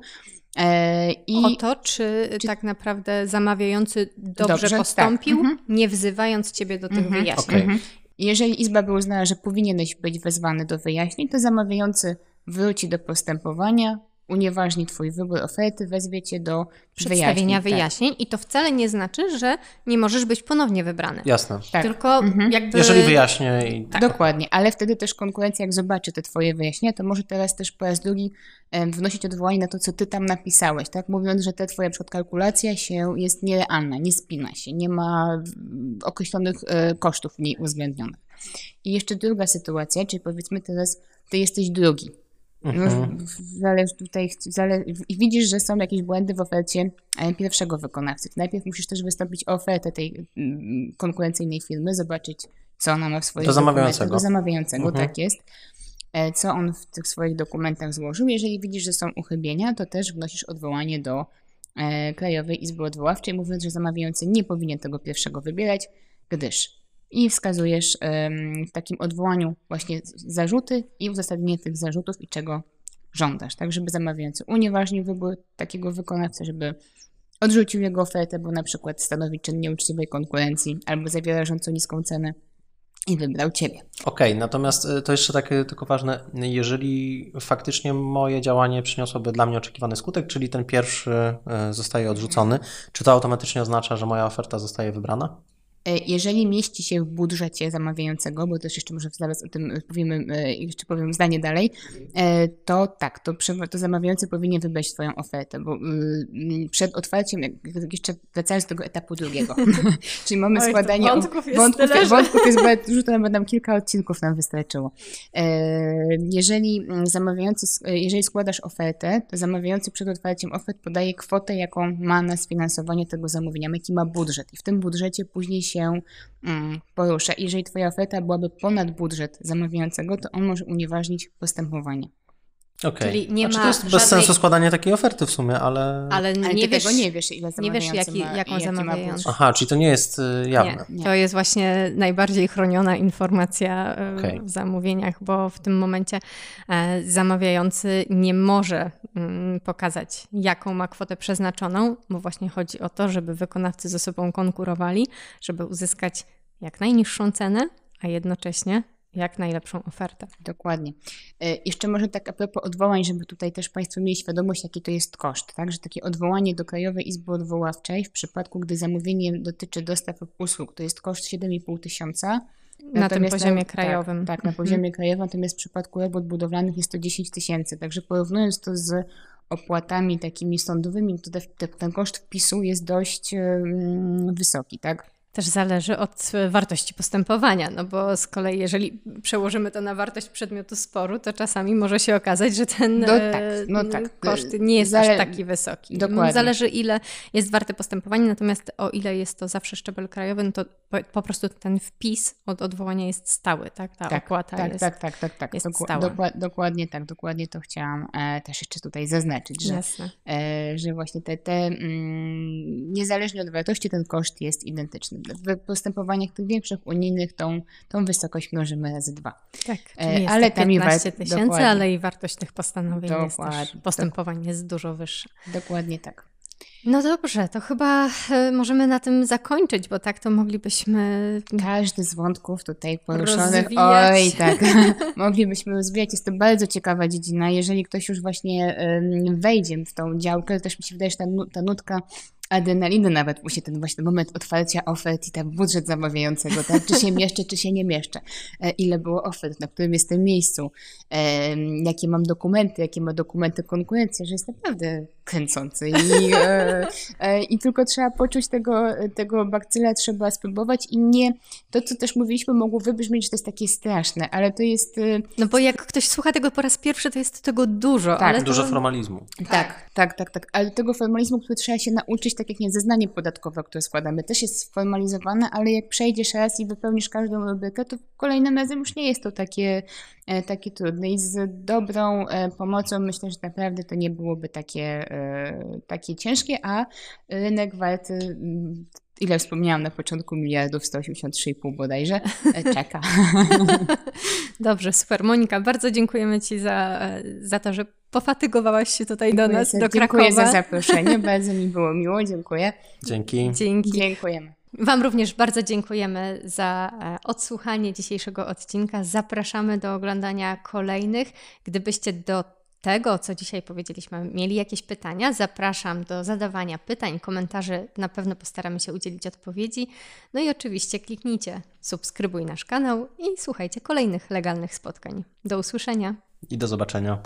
E, i o to, czy, czy, tak naprawdę zamawiający dobrze, dobrze tak. postąpił, tak. nie wzywając ciebie do tych mhm. wyjaśnień. Okay. Jeżeli Izba by uznała, że powinieneś być wezwany do wyjaśnień, to zamawiający wróci do postępowania, unieważni Twój wybór oferty, wezwie Cię do przedstawienia wyjaśnień, tak. wyjaśnień tak. i to wcale nie znaczy, że nie możesz być ponownie wybrany. Jasne. Tak. Tylko mhm. jakby... Jeżeli wyjaśnię i... Tak. Dokładnie, ale wtedy też konkurencja jak zobaczy te Twoje wyjaśnienia, to może teraz też po raz drugi wnosić odwołanie na to, co Ty tam napisałeś, tak? Mówiąc, że ta Twoja przykład kalkulacja się jest nierealna, nie spina się, nie ma określonych e, kosztów w niej uwzględnionych. I jeszcze druga sytuacja, czyli powiedzmy teraz, Ty jesteś drugi, Mhm. Zależy tutaj, zale, widzisz, że są jakieś błędy w ofercie e, pierwszego wykonawcy. Najpierw musisz też wystąpić o ofertę tej mm, konkurencyjnej firmy, zobaczyć, co ona ma w swoich Do zamawiającego. Do zamawiającego, mhm. tak jest. E, co on w tych swoich dokumentach złożył. Jeżeli widzisz, że są uchybienia, to też wnosisz odwołanie do e, Krajowej Izby Odwoławczej, mówiąc, że zamawiający nie powinien tego pierwszego wybierać, gdyż i wskazujesz w takim odwołaniu właśnie zarzuty i uzasadnienie tych zarzutów i czego żądasz, tak, żeby zamawiający unieważnił wybór takiego wykonawcy, żeby odrzucił jego ofertę, bo na przykład stanowi czyn nieuczciwej konkurencji albo zawiera rażąco niską cenę i wybrał Ciebie. Okej, okay, natomiast y, to jeszcze takie tylko ważne, jeżeli faktycznie moje działanie przyniosłoby dla mnie oczekiwany skutek, czyli ten pierwszy y, zostaje odrzucony, czy to automatycznie oznacza, że moja oferta zostaje wybrana? E, jeżeli mieści się w budżecie zamawiającego, bo też jeszcze może zaraz o tym powiemy, e, jeszcze powiem zdanie dalej, e, to tak, to, to zamawiający powinien wybrać Twoją ofertę, bo y, przed otwarciem, jeszcze wracając do tego etapu drugiego, czyli mamy Oj, składanie... Wątków jest wątków, tyle, wątków jest dużo, to nam kilka odcinków nam wystarczyło. Jeżeli zamawiający, jeżeli składasz ofertę, to zamawiający przed otwarciem ofert podaje kwotę, jaką ma na sfinansowanie tego zamówienia, jaki ma budżet? I w tym budżecie później się mm, porusza. Jeżeli Twoja oferta byłaby ponad budżet zamawiającego, to on może unieważnić postępowanie. Okay. Czyli nie znaczy, ma to jest żadnej... bez sensu składanie takiej oferty w sumie, ale... Ale nie, ale wiesz, tego nie wiesz, ile Nie wiesz, jaki, ma, jaką zamawiający. Aha, czyli to nie jest y, jawne. Nie, nie. To jest właśnie najbardziej chroniona informacja y, okay. w zamówieniach, bo w tym momencie e, zamawiający nie może mm, pokazać, jaką ma kwotę przeznaczoną, bo właśnie chodzi o to, żeby wykonawcy ze sobą konkurowali, żeby uzyskać jak najniższą cenę, a jednocześnie jak najlepszą ofertę. Dokładnie. E, jeszcze może tak a propos odwołań, żeby tutaj też Państwo mieli świadomość, jaki to jest koszt, tak? Że takie odwołanie do Krajowej Izby Odwoławczej w przypadku, gdy zamówienie dotyczy dostaw usług, to jest koszt 7,5 tysiąca. Na tym poziomie na, krajowym. Tak, tak, na mhm. poziomie krajowym, natomiast w przypadku robót budowlanych jest to 10 tysięcy. Także porównując to z opłatami takimi sądowymi, to te, ten koszt wpisu jest dość um, wysoki, tak? Też zależy od wartości postępowania, no bo z kolei jeżeli przełożymy to na wartość przedmiotu sporu, to czasami może się okazać, że ten no tak, no e, tak. koszt nie jest Zale... aż taki wysoki. Dokładnie. Zależy ile jest warte postępowanie, natomiast o ile jest to zawsze szczebel krajowy, no to po, po prostu ten wpis od odwołania jest stały, tak? Ta tak, opłata tak, jest, tak, tak, tak, tak. Jest Doku- stała. Dokła- dokładnie tak, dokładnie to chciałam e, też jeszcze tutaj zaznaczyć, że, e, że właśnie te, te mm, niezależnie od wartości ten koszt jest identyczny. W postępowaniach tych większych unijnych tą, tą wysokość mnożymy razy dwa. Tak, e, czyli ale tam 15 tysięcy, ale i wartość tych postanowień dokładnie, jest też, postępowań jest dużo wyższa. Dokładnie tak. No dobrze, to chyba e, możemy na tym zakończyć, bo tak to moglibyśmy. Każdy z wątków tutaj poruszonych. Rozwijać. Oj, tak. moglibyśmy rozwijać. Jest to bardzo ciekawa dziedzina. Jeżeli ktoś już właśnie wejdzie w tą działkę, to też mi się wydaje, że ta, ta nutka adrenaliny nawet musi ten właśnie moment otwarcia ofert i ten budżet zamawiającego, tak? czy się mieszczę, czy się nie mieszczę, e, ile było ofert, na którym jestem miejscu, e, jakie mam dokumenty, jakie ma dokumenty konkurencja, że jest naprawdę kręcący. I, e, e, i tylko trzeba poczuć tego, tego bakcyla, trzeba spróbować. I nie, to co też mówiliśmy mogło wybrzmieć, że to jest takie straszne, ale to jest... E, no bo jak ktoś słucha tego po raz pierwszy, to jest tego dużo. Tak, ale dużo to... formalizmu. Tak, tak, tak, tak, ale tego formalizmu, który trzeba się nauczyć, tak jak nie zeznanie podatkowe, które składamy, też jest sformalizowane, ale jak przejdziesz raz i wypełnisz każdą rubrykę, to kolejnym razem już nie jest to takie, takie trudne. I z dobrą pomocą myślę, że naprawdę to nie byłoby takie E, takie ciężkie, a rynek warty mm, ile wspomniałam na początku, miliardów 183,5 bodajże, e, czeka. Dobrze, super. Monika, bardzo dziękujemy Ci za, za to, że pofatygowałaś się tutaj dziękuję do nas, do Krakowa. Dziękuję za zaproszenie, bardzo mi było miło, dziękuję. Dzięki. Dzięki. Dziękujemy. Wam również bardzo dziękujemy za e, odsłuchanie dzisiejszego odcinka. Zapraszamy do oglądania kolejnych. Gdybyście do tego, co dzisiaj powiedzieliśmy, mieli jakieś pytania, zapraszam do zadawania pytań, komentarzy. Na pewno postaramy się udzielić odpowiedzi. No i oczywiście kliknijcie subskrybuj nasz kanał i słuchajcie kolejnych legalnych spotkań. Do usłyszenia i do zobaczenia.